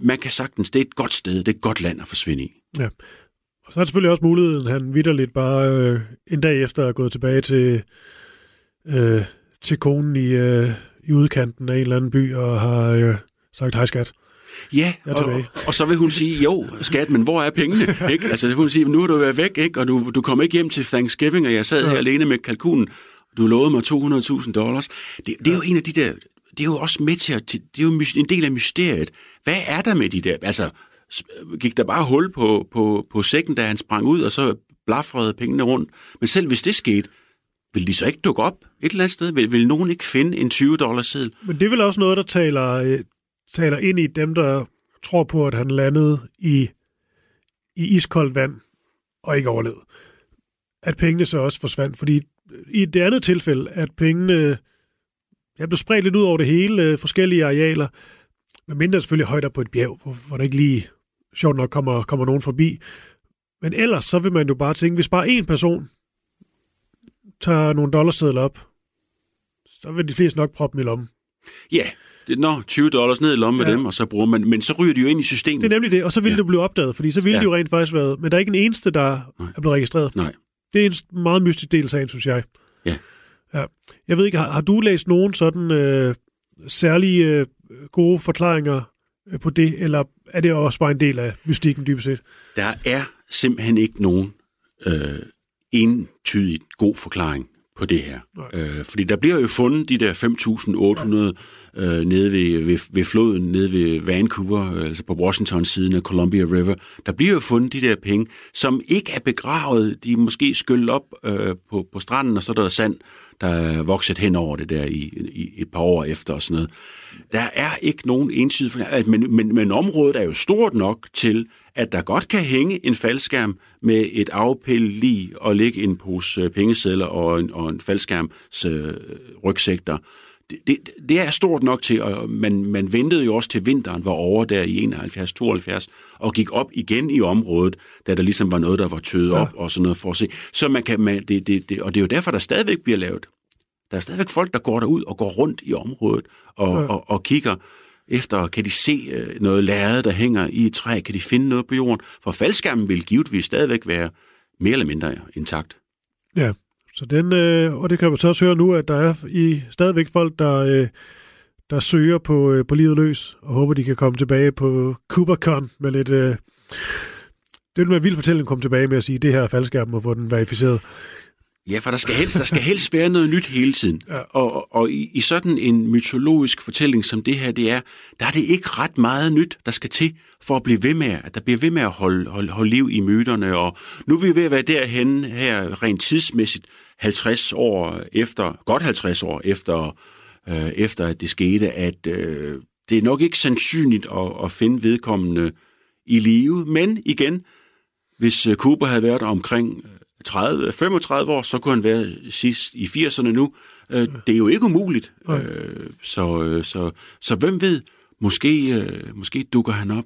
man kan sagtens, det er et godt sted, det er et godt land at forsvinde i. Ja. Og så er det selvfølgelig også muligheden, han vidderligt bare øh, en dag efter at gået tilbage til, øh, til konen i, øh, i udkanten af en eller anden by og har øh, sagt, hej skat. Ja, og, og så vil hun sige, jo, skat, men hvor er pengene? <laughs> ikke? Altså, hun sige, nu har du været væk, ikke? og du, du kommer ikke hjem til Thanksgiving, og jeg sad ja. her alene med kalkunen. Du lovede mig 200.000 dollars. Det, det er jo en af de der, det er jo også med til at, det er jo en del af mysteriet. Hvad er der med de der, altså, gik der bare hul på, på, på sækken, da han sprang ud, og så blafrede pengene rundt. Men selv hvis det skete, vil de så ikke dukke op et eller andet sted? Vil, vil nogen ikke finde en 20 dollars seddel? Men det er vel også noget, der taler, øh, taler ind i dem, der tror på, at han landede i, i iskoldt vand og ikke overlevede. At pengene så også forsvandt, fordi øh, i det andet tilfælde, at pengene jeg blev spredt lidt ud over det hele, øh, forskellige arealer, men mindre selvfølgelig højt op på et bjerg, hvor, hvor der ikke lige sjovt nok kommer, kommer nogen forbi. Men ellers så vil man jo bare tænke, hvis bare en person tager nogle dollarsedler op, så vil de fleste nok proppe dem i lommen. Ja, det, nå, 20 dollars ned i lommen ja. med dem, og så bruger man, men så ryger de jo ind i systemet. Det er nemlig det, og så vil ja. det blive opdaget, fordi så ville ja. det jo rent faktisk været, men der er ikke en eneste, der Nej. er blevet registreret. Nej. Det er en meget mystisk del af sagen, synes jeg. Ja. ja. Jeg ved ikke, har, har du læst nogen sådan øh, særlige øh, gode forklaringer øh, på det, eller er det også bare en del af mystikken dybest set? Der er simpelthen ikke nogen øh, entydigt god forklaring på det her. Øh, fordi der bliver jo fundet de der 5.800 øh, nede ved, ved, ved floden, nede ved Vancouver, altså på Washington-siden af Columbia River. Der bliver jo fundet de der penge, som ikke er begravet. De er måske skyllet op øh, på, på stranden, og så er der sand, der er vokset hen over det der i, i et par år efter og sådan noget. Der er ikke nogen ensidig men, men, men området er jo stort nok til, at der godt kan hænge en faldskærm med et afpil lige og ligge en pose øh, pengesedler og en, og en faldskærms øh, rygsæk der. Det, det, det er stort nok til, og man, man ventede jo også til vinteren var over der i 71-72, og gik op igen i området, da der ligesom var noget, der var tøet ja. op og sådan noget for at se. Så man kan, man, det, det, det, og det er jo derfor, der stadigvæk bliver lavet. Der er stadigvæk folk, der går derud og går rundt i området og, ja. og, og kigger efter, kan de se øh, noget lærred, der hænger i et træ, kan de finde noget på jorden, for faldskærmen vil givetvis stadigvæk være mere eller mindre intakt. Ja, så den, øh, og det kan vi så også høre nu, at der er i stadigvæk folk, der, øh, der søger på, øh, på livet løs, og håber, de kan komme tilbage på KubaCon med lidt... Øh, det vil være vild fortælling at komme tilbage med at sige, at det her er faldskærmen, og få den verificeret. Ja, for der skal helst, der skal helst være noget nyt hele tiden. <laughs> Ja. Og, og, og i, i sådan en mytologisk fortælling som det her, det er, der er det ikke ret meget nyt, der skal til for at blive ved med, at der bliver ved med at holde, holde, holde liv i myterne. Og nu er vi ved at være derhen her rent tidsmæssigt 50 år efter, godt 50 år efter, øh, efter at det skete, at øh, det er nok ikke sandsynligt at, at finde vedkommende i live. Men igen, hvis øh, Cooper havde været omkring 30, 35 år, så kunne han være sidst i 80'erne nu. Øh, det er jo ikke umuligt. Øh, så, øh, så, så hvem ved, måske, måske dukker han op.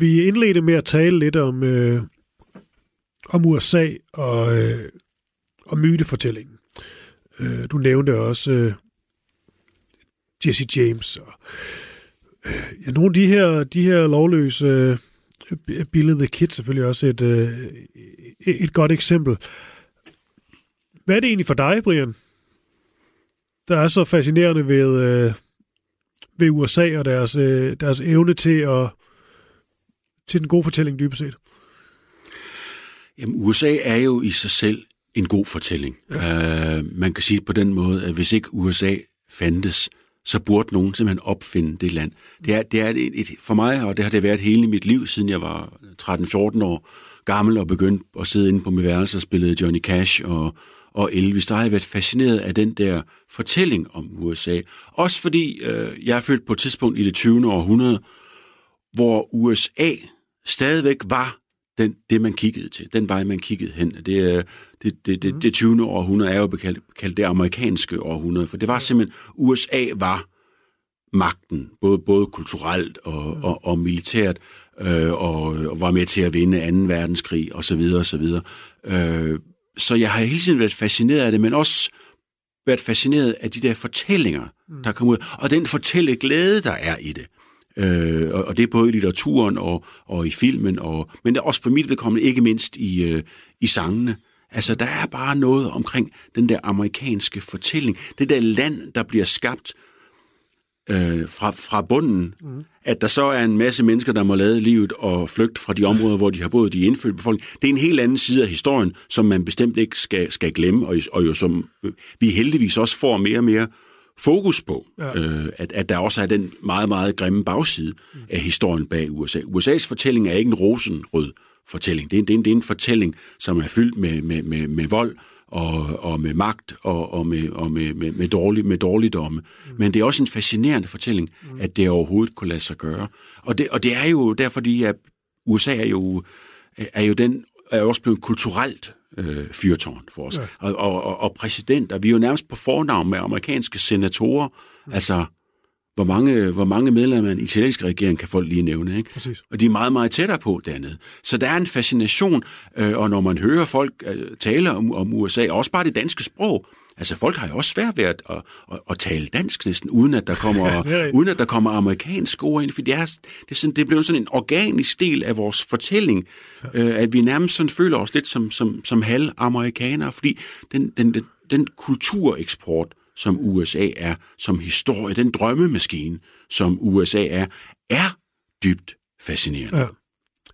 Vi indledte med at tale lidt om, øh, om USA og, øh, og mytefortællingen. Øh, du nævnte også øh, Jesse James. Og, øh, ja, nogle af de her, de her lovløse øh, Billy the Kid selvfølgelig også et, øh, et godt eksempel. Hvad er det egentlig for dig, Brian, der er så fascinerende ved, øh, ved USA og deres, øh, deres evne til at til den gode fortælling dybest set? Jamen, USA er jo i sig selv en god fortælling. Ja. Uh, man kan sige på den måde, at hvis ikke USA fandtes, så burde nogen simpelthen opfinde det land. Det er, det er et, et, for mig, og det har det været hele mit liv, siden jeg var 13-14 år gammel og begyndte at sidde inde på mit værelse og spillede Johnny Cash og, og Elvis. Der har jeg været fascineret af den der fortælling om USA. Også fordi øh, jeg er født på et tidspunkt i det 20. århundrede, hvor USA stadigvæk var den, det, man kiggede til, den vej, man kiggede hen. Det, det, det, det, det, det 20. århundrede er jo kaldt, kaldt det amerikanske århundrede, for det var simpelthen, USA var magten, både, både kulturelt og, og, og militært, øh, og, og var med til at vinde 2. verdenskrig osv. osv. Øh, så jeg har hele tiden været fascineret af det, men også været fascineret af de der fortællinger, der kommer ud, og den fortælleglæde, der er i det. Øh, og, og det er både i litteraturen og, og i filmen, og, men det er også for mit vedkommende ikke mindst i, øh, i sangene. Altså, der er bare noget omkring den der amerikanske fortælling. Det der land, der bliver skabt øh, fra, fra bunden. Mm. At der så er en masse mennesker, der må lade livet og flygte fra de områder, hvor de har boet, de indfødte befolkning. Det er en helt anden side af historien, som man bestemt ikke skal, skal glemme, og, og jo som vi heldigvis også får mere og mere fokus på, ja. øh, at, at der også er den meget, meget grimme bagside mm. af historien bag USA. USA's fortælling er ikke en rosenrød fortælling. Det er, det er, en, det er en fortælling, som er fyldt med, med, med, med vold og, og med magt og, og, med, og med, med, med, dårlig, med dårligdomme. Mm. Men det er også en fascinerende fortælling, mm. at det overhovedet kunne lade sig gøre. Og det, og det er jo derfor, fordi at USA er jo, er jo den er også blevet kulturelt øh, fyrtårn for os. Ja. Og, og, og præsidenter, vi er jo nærmest på fornavn med amerikanske senatorer, mm. altså hvor mange, hvor mange medlemmer af en italiensk regering kan folk lige nævne. Ikke? Præcis. Og de er meget, meget tættere på dernede. Så der er en fascination, øh, og når man hører folk øh, tale om, om USA, også bare det danske sprog, Altså folk har jo også svært ved at, at, at, at tale dansk næsten, uden at der kommer, <laughs> uden at der kommer amerikansk ord ind, for det er, det er, sådan, det er blevet sådan en organisk del af vores fortælling, ja. øh, at vi nærmest sådan føler os lidt som, som, som halv-amerikanere, fordi den, den, den, den kultureksport, som USA er, som historie, den drømmemaskine, som USA er, er dybt fascinerende. Ja.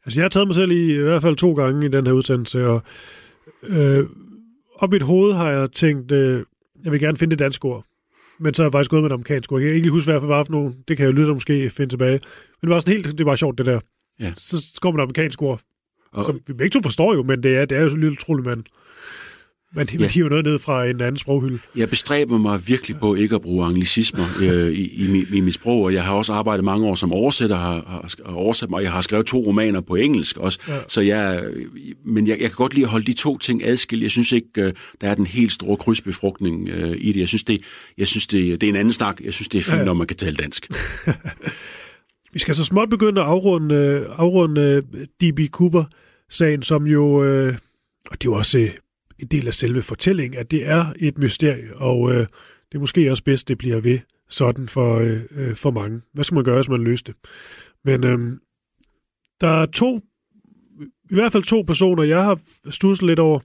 Altså jeg har taget mig selv i, i hvert fald to gange i den her udsendelse, og øh, op i mit hoved har jeg tænkt, øh, jeg vil gerne finde det danske ord. Men så har jeg faktisk gået med det amerikanske ord. Jeg kan ikke huske, hvad det var for nogen. Det kan jeg lytte måske finde tilbage. Men det var sådan helt, det var sjovt, det der. Ja. Så, så kommer der amerikanske ord, og... som vi begge to forstår jo, men det er, det er jo lidt utroligt, man men de, ja. hiver noget ned fra en anden sproghylde. Jeg bestræber mig virkelig på ikke at bruge anglicismer øh, i, i, i mit sprog, og jeg har også arbejdet mange år som oversætter, har, har oversat mig. Jeg har skrevet to romaner på engelsk også, ja. så jeg, men jeg, jeg kan godt lide at holde de to ting adskilt. Jeg synes ikke, øh, der er den helt store krydsbefrugtning øh, i det. Jeg synes, det, jeg synes det, det er en anden snak. Jeg synes, det er fint, ja. når man kan tale dansk. <laughs> Vi skal så småt begynde at afrunde, afrunde D.B. Cooper-sagen, som jo... Øh, og det er jo også en del af selve fortællingen, at det er et mysterie, og øh, det er måske også bedst, det bliver ved sådan for, øh, øh, for mange. Hvad skal man gøre, hvis man løser det? Men øh, der er to, i hvert fald to personer, jeg har studset lidt over,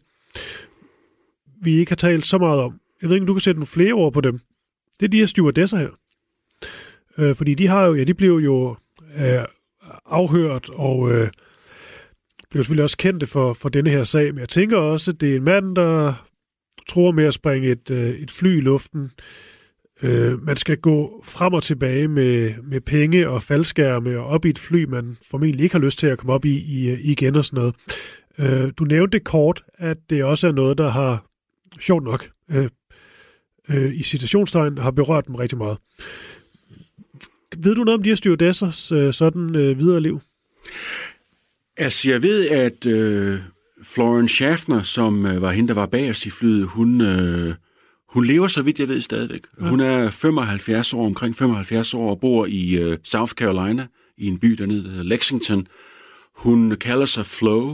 vi ikke har talt så meget om. Jeg ved ikke, om du kan sætte nogle flere ord på dem. Det er de her stewardesser her. Øh, fordi de har jo, ja, de blev jo øh, afhørt og øh, blev selvfølgelig også kendte for, for denne her sag, men jeg tænker også, at det er en mand, der tror med at springe et, øh, et fly i luften. Øh, man skal gå frem og tilbage med, med penge og faldskærme og op i et fly, man formentlig ikke har lyst til at komme op i, i øh, igen og sådan noget. Øh, du nævnte kort, at det også er noget, der har, sjovt nok, øh, øh, i citationstegn, har berørt dem rigtig meget. Ved du noget om de her stewardessers øh, sådan øh, videre liv? Altså, jeg ved, at øh, Florence Schaffner, som øh, var hende, der var bag os i flyet, hun, øh, hun lever, så vidt jeg ved, stadigvæk. Ja. Hun er 75 år, omkring 75 år, og bor i øh, South Carolina, i en by dernede, der hedder Lexington. Hun kalder sig Flo,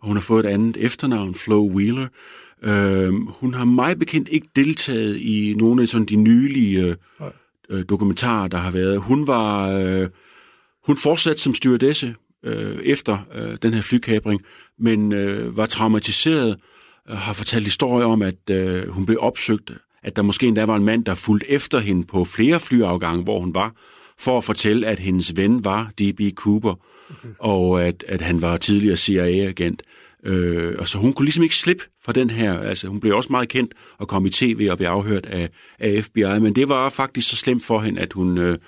og hun har fået et andet efternavn, Flo Wheeler. Øh, hun har meget bekendt ikke deltaget i nogle af sådan de nylige øh, dokumentarer, der har været. Hun var... Øh, hun fortsatte som stewardesse øh, efter øh, den her flykabring, men øh, var traumatiseret, øh, har fortalt historier om, at øh, hun blev opsøgt, at der måske endda var en mand, der fulgte efter hende på flere flyafgange, hvor hun var, for at fortælle, at hendes ven var D.B. Cooper, okay. og at, at han var tidligere CIA-agent. Øh, og så hun kunne ligesom ikke slippe for den her, altså hun blev også meget kendt og kom i tv og blev afhørt af, af FBI, men det var faktisk så slemt for hende, at hun, øh,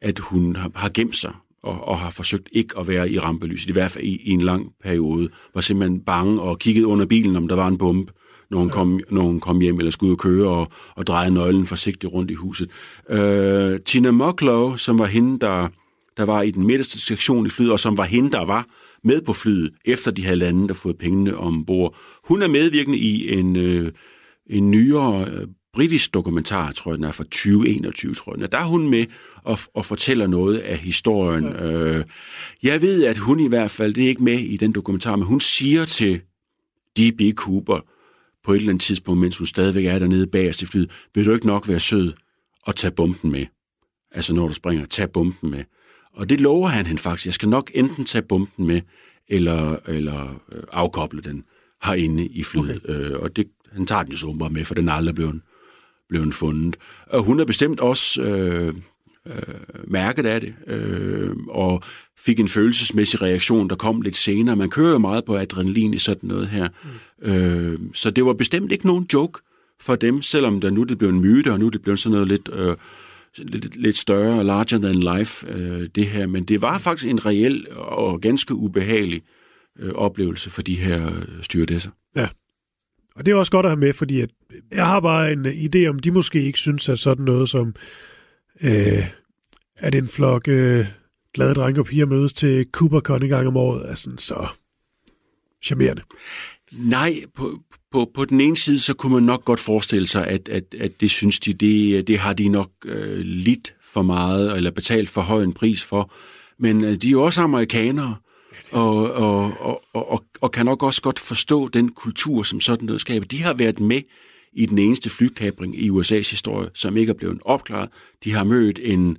at hun har, har gemt sig og, og har forsøgt ikke at være i rampelyset, i hvert fald i, i en lang periode. Var simpelthen bange og kiggede under bilen, om der var en bombe, når hun, kom, når hun kom hjem eller skulle ud og køre og, og dreje nøglen forsigtigt rundt i huset. Øh, Tina Mucklow, som var hende, der, der var i den midterste sektion i flyet, og som var hende, der var med på flyet, efter de havde landet og fået pengene ombord. Hun er medvirkende i en, øh, en nyere øh, britisk dokumentar, tror jeg, den er fra 2021, tror jeg. Der er hun med og, og fortæller noget af historien. Ja. Øh, jeg ved, at hun i hvert fald, det er ikke med i den dokumentar, men hun siger til D.B. Cooper på et eller andet tidspunkt, mens hun stadigvæk er dernede bagerst i flyet, vil du ikke nok være sød og tage bomben med? Altså når du springer, tag bomben med. Og det lover han hende faktisk. Jeg skal nok enten tage bomben med, eller, eller øh, afkoble den herinde i flyet. Okay. Øh, og det, han tager den jo så bare med, for den er aldrig blevet, blevet fundet. Og hun er bestemt også øh, øh, mærket af det, øh, og fik en følelsesmæssig reaktion, der kom lidt senere. Man kører jo meget på adrenalin i sådan noget her. Mm. Øh, så det var bestemt ikke nogen joke for dem, selvom der nu det blev en myte, og nu det blev sådan noget lidt... Øh, lidt, lidt større, larger than life, øh, det her, men det var faktisk en reel og ganske ubehagelig øh, oplevelse for de her øh, styrdesser. Ja, og det er også godt at have med, fordi at jeg har bare en øh, idé om, de måske ikke synes, at sådan noget som, øh, at en flok øh, glade drenge og piger mødes til CooperCon en gang om året, er sådan så charmerende. Nej, på, på, på den ene side, så kunne man nok godt forestille sig, at, at, at det synes de, det, det har de nok øh, lidt for meget, eller betalt for høj en pris for. Men øh, de er jo også amerikanere, og, og, og, og, og kan nok også godt forstå den kultur, som sådan noget skaber. De har været med i den eneste flykabring i USA's historie, som ikke er blevet opklaret. De har mødt en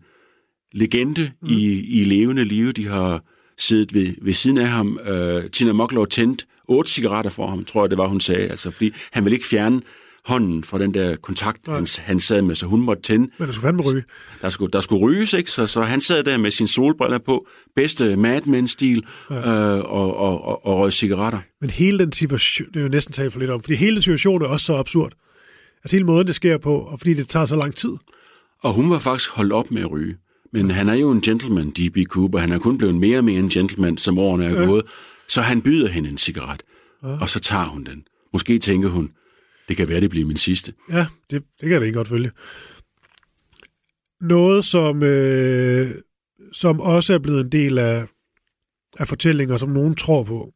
legende mm. i, i levende liv. De har siddet ved, ved siden af ham. Uh, Tina Mocklow tændt otte cigaretter for ham, tror jeg, det var, hun sagde. Altså, fordi han ville ikke fjerne hånden fra den der kontakt, han, han sad med, så hun måtte tænde. Men der skulle fandme ryge. Der skulle, der skulle ryges, ikke? Så, så han sad der med sin solbriller på, bedste Mad Men-stil, ja. øh, og, og, og, og røg cigaretter. Men hele den situation, det er jo næsten talt for lidt om, fordi hele den situation er også så absurd. Altså hele måden, det sker på, og fordi det tager så lang tid. Og hun var faktisk holdt op med at ryge. Men han er jo en gentleman, D.B. Cooper. Han er kun blevet mere og mere en gentleman, som årene er ja. gået. Så han byder hende en cigaret, ja. og så tager hun den. Måske tænker hun, det kan være, det bliver min sidste. Ja, det, det kan det ikke godt følge. Noget, som, øh, som også er blevet en del af, af fortællinger, som nogen tror på,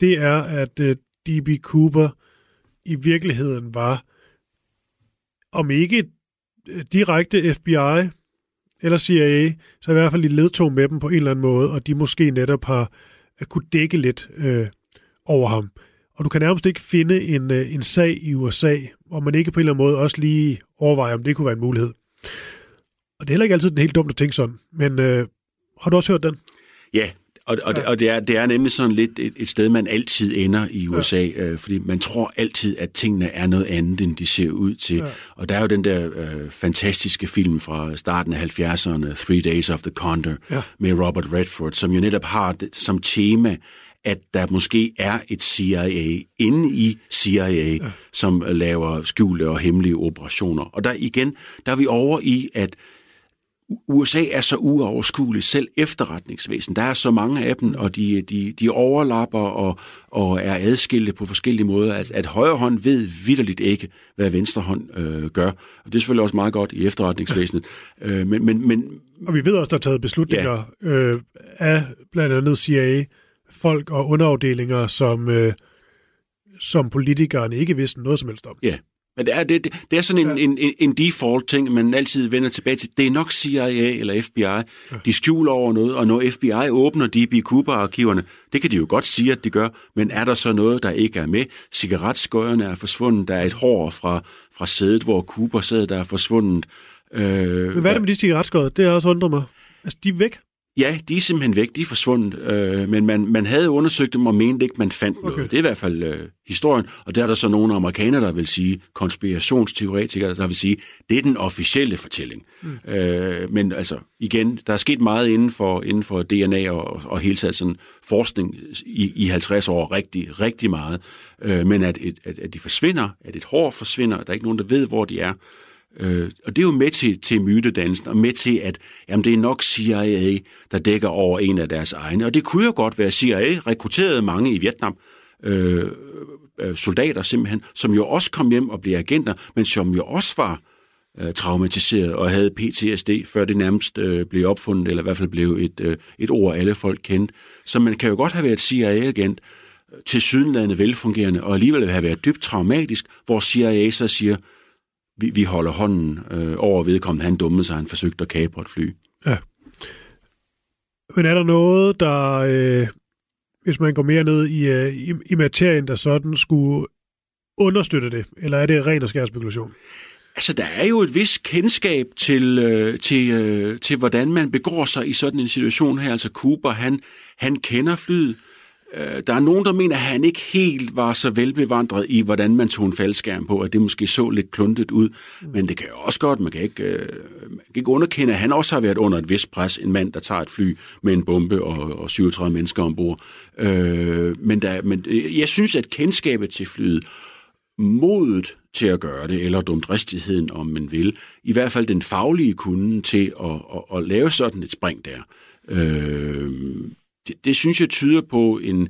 det er, at øh, D.B. Cooper i virkeligheden var, om ikke øh, direkte FBI eller CIA, så i hvert fald i ledtog med dem på en eller anden måde, og de måske netop har øh, kunne dække lidt øh, over ham. Og du kan nærmest ikke finde en, øh, en sag i USA, hvor man ikke på en eller anden måde også lige overvejer, om det kunne være en mulighed. Og det er heller ikke altid den helt dumt at tænke sådan, men øh, har du også hørt den? Ja, og, og, ja. det, og det, er, det er nemlig sådan lidt et, et sted, man altid ender i USA, ja. øh, fordi man tror altid, at tingene er noget andet, end de ser ud til. Ja. Og der er jo den der øh, fantastiske film fra starten af 70'erne, Three Days of the Condor, ja. med Robert Redford, som jo netop har det, som tema, at der måske er et CIA inde i CIA, ja. som laver skjulte og hemmelige operationer. Og der igen, der er vi over i, at USA er så uoverskueligt, selv efterretningsvæsen. Der er så mange af dem, og de, de, de overlapper og, og er adskilte på forskellige måder. At, at højre hånd ved vidderligt ikke, hvad venstre hånd øh, gør. Og det er selvfølgelig også meget godt i efterretningsvæsenet. <laughs> øh, men, men, men, og vi ved også, der er taget beslutninger ja. øh, af blandt andet CIA, folk og underafdelinger, som, øh, som politikerne ikke vidste noget som helst om. Ja, men det er, det, det er sådan en, ja. en, en default ting, man altid vender tilbage til. Det er nok CIA eller FBI. Ja. De skjuler over noget, og når FBI åbner DB Cooper-arkiverne, det kan de jo godt sige, at de gør, men er der så noget, der ikke er med? Cigaretskøjerne er forsvundet, der er et hår fra, fra sædet, hvor Cooper sad, der er forsvundet. Øh, men hvad er det med de cigaretskøjer? Det er også undret mig. Altså, de er væk. Ja, de er simpelthen væk, de er forsvundet, øh, men man, man havde undersøgt dem og mente ikke, man fandt okay. noget. Det er i hvert fald øh, historien, og der er der så nogle amerikanere, der vil sige, konspirationsteoretikere, der vil sige, det er den officielle fortælling. Mm. Øh, men altså, igen, der er sket meget inden for, inden for DNA og, og hele taget sådan forskning i, i 50 år, rigtig, rigtig meget. Øh, men at, et, at, at de forsvinder, at et hår forsvinder, der er ikke nogen, der ved, hvor de er, Øh, og det er jo med til, til mytedannelsen, og med til, at jamen, det er nok CIA, der dækker over en af deres egne. Og det kunne jo godt være, at CIA rekrutterede mange i Vietnam, øh, øh, soldater simpelthen, som jo også kom hjem og blev agenter, men som jo også var øh, traumatiseret og havde PTSD, før det nærmest øh, blev opfundet, eller i hvert fald blev et, øh, et ord, alle folk kendte. Så man kan jo godt have været CIA-agent, øh, til sydenlandet velfungerende, og alligevel have været dybt traumatisk, hvor CIA så siger, vi, vi holder hånden øh, over vedkommende. Han dummede sig, han forsøgte at kapre et fly. Ja. Men er der noget, der, øh, hvis man går mere ned i, øh, i, i materien, der sådan skulle understøtte det? Eller er det ren og skær spekulation? Altså, der er jo et vis kendskab til, øh, til, øh, til, hvordan man begår sig i sådan en situation her. Altså, Cooper, han, han kender flyet. Øh, der er nogen, der mener, at han ikke helt var så velbevandret i, hvordan man tog en faldskærm på, at det måske så lidt kluntet ud. Men det kan jo også godt, man kan ikke, øh, man kan ikke underkende, at han også har været under et vist pres, en mand, der tager et fly med en bombe og, og 37 mennesker ombord. Øh, men, der, men øh, jeg synes, at kendskabet til flyet, modet til at gøre det, eller dumdristigheden, om man vil, i hvert fald den faglige kunden til at, at, at lave sådan et spring der, øh, det, det synes jeg tyder på en,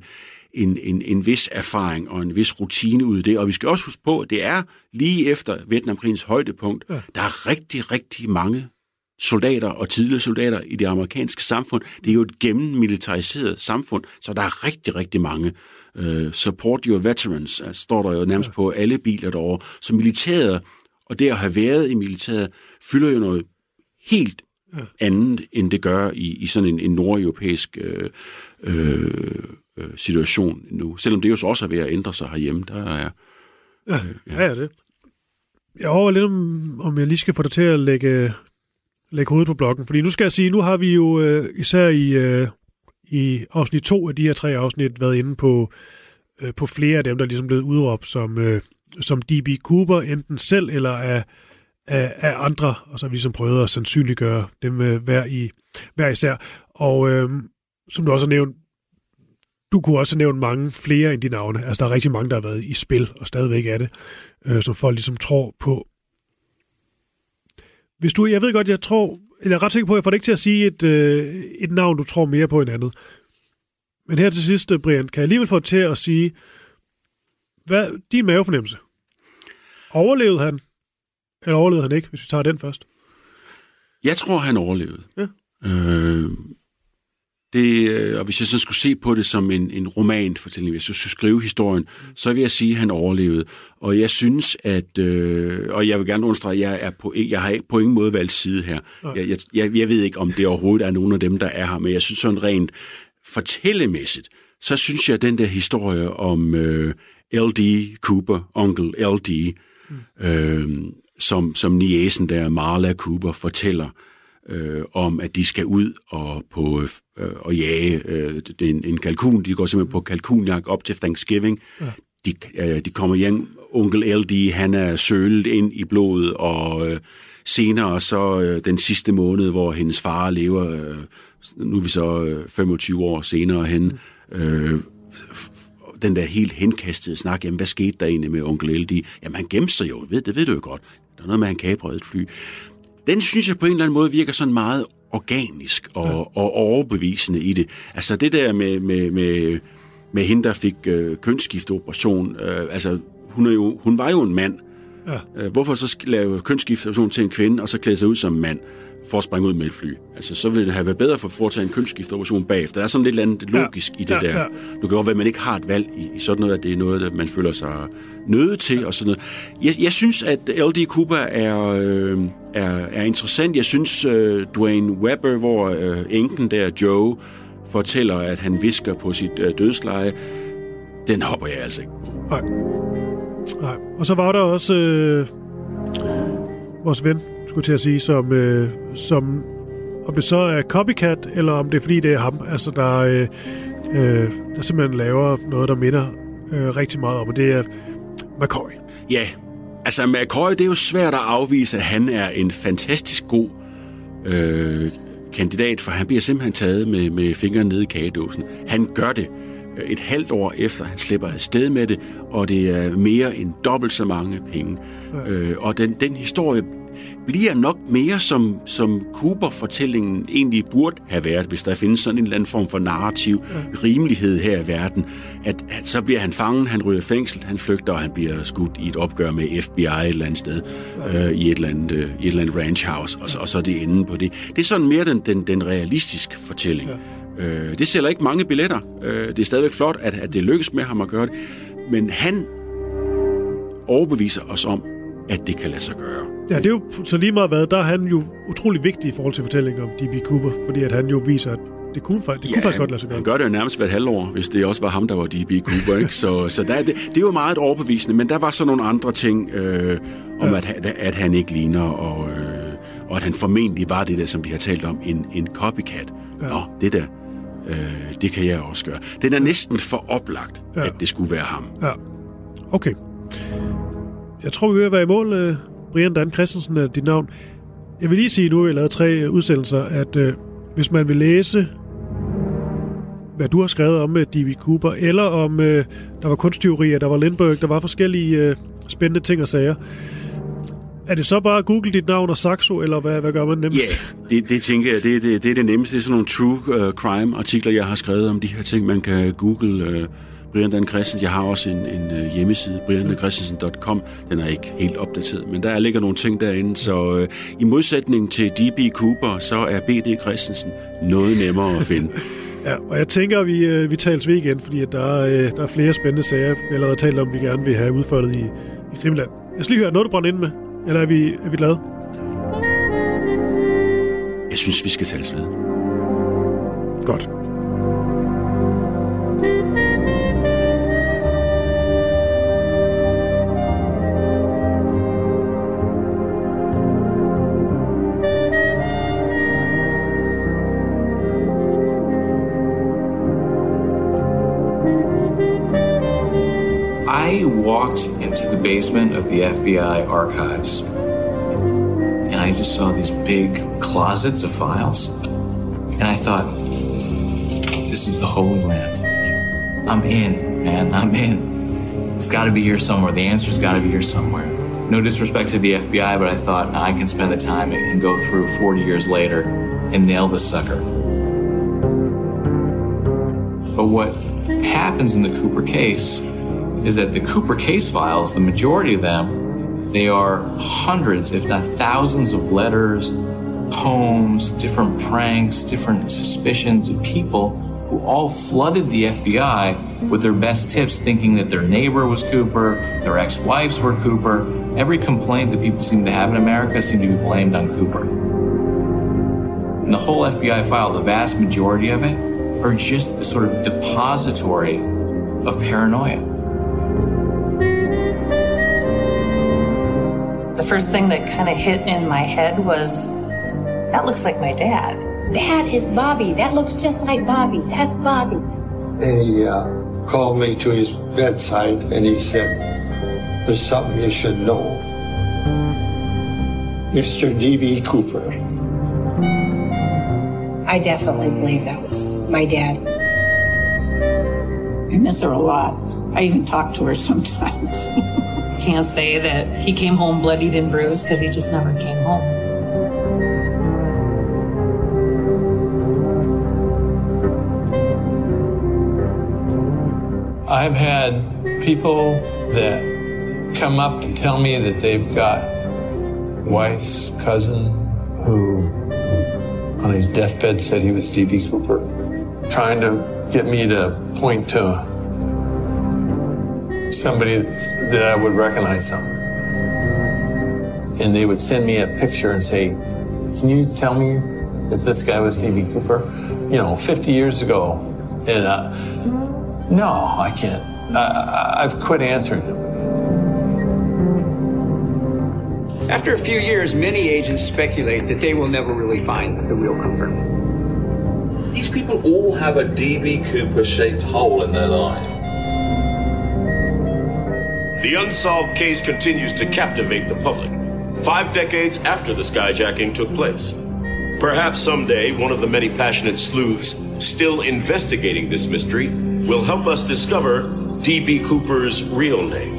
en, en, en vis erfaring og en vis rutine ud i det. Og vi skal også huske på, at det er lige efter Vietnamkrigens højdepunkt, ja. der er rigtig, rigtig mange soldater og tidligere soldater i det amerikanske samfund. Det er jo et gennemmilitariseret samfund, så der er rigtig, rigtig mange. Uh, support your veterans, altså, står der jo nærmest ja. på alle biler derovre. Så militæret, og det at have været i militæret, fylder jo noget helt ja. andet, end det gør i, i sådan en, en nordeuropæisk øh, øh, øh, situation nu. Selvom det jo så også er ved at ændre sig herhjemme. Der er, ja, øh, ja. ja, det. Jeg overvejer lidt, om, om jeg lige skal få dig til at lægge, lægge hovedet på blokken. Fordi nu skal jeg sige, nu har vi jo øh, især i, øh, i afsnit to af de her tre afsnit været inde på, øh, på flere af dem, der er ligesom blevet udråbt som, øh, som DB Cooper, enten selv eller af af, af andre, og så har vi ligesom prøvet at sandsynliggøre dem øh, hver, i, hver især. Og øh, som du også har nævnt, du kunne også nævne nævnt mange flere end de navne. Altså, der er rigtig mange, der har været i spil, og stadigvæk er det, øh, som folk ligesom tror på. Hvis du, jeg ved godt, jeg tror, eller jeg er ret sikker på, at jeg får det ikke til at sige et, øh, et navn, du tror mere på end andet. Men her til sidst, Brian, kan jeg alligevel få til at sige, hvad din mavefornemmelse? Overlevede han? Eller overlevede han ikke, hvis vi tager den først? Jeg tror, han overlevede. Ja. Øh, det, øh, og hvis jeg så skulle se på det som en, en romanfortælling, hvis jeg skulle skrive historien, så vil jeg sige, at han overlevede. Og jeg synes, at, øh, og jeg vil gerne understrege, at jeg, er på, jeg har på ingen måde valgt side her. Jeg, jeg, jeg, jeg ved ikke, om det overhovedet er nogen af dem, der er her, men jeg synes sådan rent fortællemæssigt, så synes jeg, at den der historie om øh, L.D. Cooper, onkel L.D., mm. øh, som, som niesen der, Marla Cooper, fortæller øh, om, at de skal ud og, på, øh, og jage øh, en, en kalkun. De går simpelthen på kalkunjagt op til Thanksgiving. Ja. De, øh, de kommer hjem. Onkel LD, han er sølet ind i blodet, og øh, senere så øh, den sidste måned, hvor hendes far lever, øh, nu er vi så øh, 25 år senere hen, øh, den der helt henkastede snak, jamen hvad skete der egentlig med onkel LD? Jamen han gemte sig jo, ved, det ved du jo godt. Er noget med, at han kabrede et fly. Den synes jeg på en eller anden måde virker sådan meget organisk og, ja. og overbevisende i det. Altså det der med, med, med, med hende, der fik øh, kønsskifteoperation, øh, altså hun, er jo, hun var jo en mand. Ja. Øh, hvorfor så lave kønsskifteoperation til en kvinde, og så klæde sig ud som mand? For at springe ud med et fly. Altså, så ville det have været bedre for at foretage en kønsskifteoperation bagefter. Der er sådan lidt andet logisk ja, i det ja, der. Ja. Du kan godt være, at man ikke har et valg i, i sådan noget, at det er noget, man føler sig nødt til ja. og sådan noget. Jeg, jeg synes, at L.D. Cooper er, øh, er, er interessant. Jeg synes, øh, Dwayne Webber, hvor øh, enken der, Joe, fortæller, at han visker på sit øh, dødsleje, den hopper jeg altså ikke på. Nej. Nej. Og så var der også øh, vores ven, skulle til at sige, som, øh, som om det så er copycat, eller om det er fordi, det er ham, altså der, øh, øh, der simpelthen laver noget, der minder øh, rigtig meget om, og det er McCoy. Ja, altså McCoy, det er jo svært at afvise, at han er en fantastisk god øh, kandidat, for han bliver simpelthen taget med, med fingeren nede i kagedåsen. Han gør det øh, et halvt år efter, han slipper afsted med det, og det er mere end dobbelt så mange penge. Ja. Øh, og den, den historie bliver nok mere som, som Cooper-fortællingen egentlig burde have været, hvis der findes sådan en eller anden form for narrativ ja. rimelighed her i verden. At, at så bliver han fanget, han ryger fængsel, han flygter, og han bliver skudt i et opgør med FBI et eller andet sted, ja. øh, i, et eller andet, øh, i et eller andet ranch house, og, og så er det enden på det. Det er sådan mere den, den, den realistiske fortælling. Ja. Øh, det sælger ikke mange billetter. Øh, det er stadigvæk flot, at, at det lykkes med ham at gøre det. Men han overbeviser os om, at det kan lade sig gøre. Ja, det er jo så lige meget hvad, der er han jo utrolig vigtig i forhold til fortællingen om D.B. Cooper, fordi at han jo viser, at det kunne, det ja, kunne faktisk godt lade sig gøre. han gør det jo nærmest hvert halvår, hvis det også var ham, der var D.B. Cooper. Ikke? Så, så der, det, det er jo meget overbevisende, men der var så nogle andre ting øh, om, ja. at, at han ikke ligner, og, øh, og at han formentlig var det der, som vi har talt om, en, en copycat. Ja. Nå, det der, øh, det kan jeg også gøre. Den er næsten for oplagt, ja. at det skulle være ham. Ja, okay. Jeg tror, vi vil være i mål, øh, Brian Dan Christensen er dit navn. Jeg vil lige sige, nu har vi lavet tre udsendelser, at øh, hvis man vil læse, hvad du har skrevet om med øh, D.B. Cooper, eller om øh, der var kunstteorier, der var Lindbergh, der var forskellige øh, spændende ting og sager, er det så bare at google dit navn og Saxo, eller hvad, hvad gør man nemmest? Ja, yeah, det, det tænker jeg, det, det, det er det nemmeste. Det er sådan nogle true uh, crime artikler, jeg har skrevet om de her ting. Man kan google uh, Brian Dan Christensen. Jeg har også en, en uh, hjemmeside, briandanchristensen.com. Den er ikke helt opdateret, men der ligger nogle ting derinde. Så uh, i modsætning til D.B. Cooper, så er B.D. Christensen noget nemmere at finde. <laughs> Ja, og jeg tænker, at vi, øh, vi tales ved igen, fordi at der, er, der er flere spændende sager, vi allerede talt om, vi gerne vil have udfoldet i, i Krimland. Jeg skal lige høre, noget du brænder ind med, eller er vi, er vi glade? Jeg synes, vi skal tales ved. Godt. Walked into the basement of the FBI archives and I just saw these big closets of files. And I thought, this is the Holy Land. I'm in, man, I'm in. It's got to be here somewhere. The answer's got to be here somewhere. No disrespect to the FBI, but I thought I can spend the time and go through 40 years later and nail this sucker. But what happens in the Cooper case is that the Cooper case files, the majority of them, they are hundreds, if not thousands, of letters, poems, different pranks, different suspicions of people who all flooded the FBI with their best tips, thinking that their neighbor was Cooper, their ex wives were Cooper. Every complaint that people seem to have in America seem to be blamed on Cooper. And the whole FBI file, the vast majority of it, are just a sort of depository of paranoia. The first thing that kind of hit in my head was that looks like my dad. That is Bobby. That looks just like Bobby. That's Bobby. And he uh, called me to his bedside and he said, There's something you should know. Mr. D.B. Cooper. I definitely believe that was my dad. I miss her a lot. I even talk to her <laughs> sometimes. Can't say that he came home bloodied and bruised because he just never came home. I've had people that come up and tell me that they've got wife's cousin who on his deathbed said he was D.B. Cooper, trying to get me to point to somebody that I would recognize them. And they would send me a picture and say, Can you tell me if this guy was D.B. Cooper? You know, 50 years ago. And uh, no, I can't. I, I've quit answering them. After a few years, many agents speculate that they will never really find the real Cooper. These people all have a DB Cooper shaped hole in their life. The unsolved case continues to captivate the public, five decades after the skyjacking took place. Perhaps someday one of the many passionate sleuths still investigating this mystery will help us discover D.B. Cooper's real name.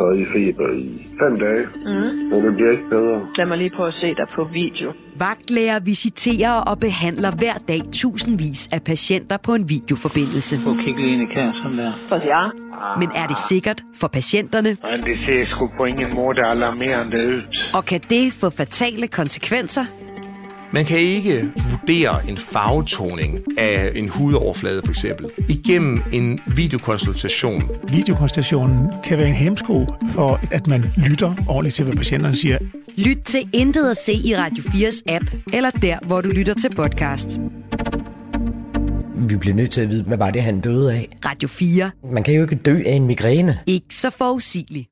Øh, 39 feber i fem dage, mm. men det bliver ikke bedre. Lad mig lige prøve at se dig på video. Vagtlæger visiterer og behandler hver dag tusindvis af patienter på en videoforbindelse. At kigge ind i kassen der. For ja. Men er det sikkert for patienterne? Men det ser sgu på ingen måde alarmerende ud. Og kan det få fatale konsekvenser? Man kan ikke vurdere en farvetoning af en hudoverflade for eksempel igennem en videokonsultation. Videokonsultationen kan være en hemsko for, at man lytter ordentligt til, hvad patienterne siger. Lyt til Intet at se i Radio 4's app, eller der, hvor du lytter til podcast. Vi bliver nødt til at vide, hvad var det, han døde af? Radio 4. Man kan jo ikke dø af en migræne. Ikke så forudsigeligt.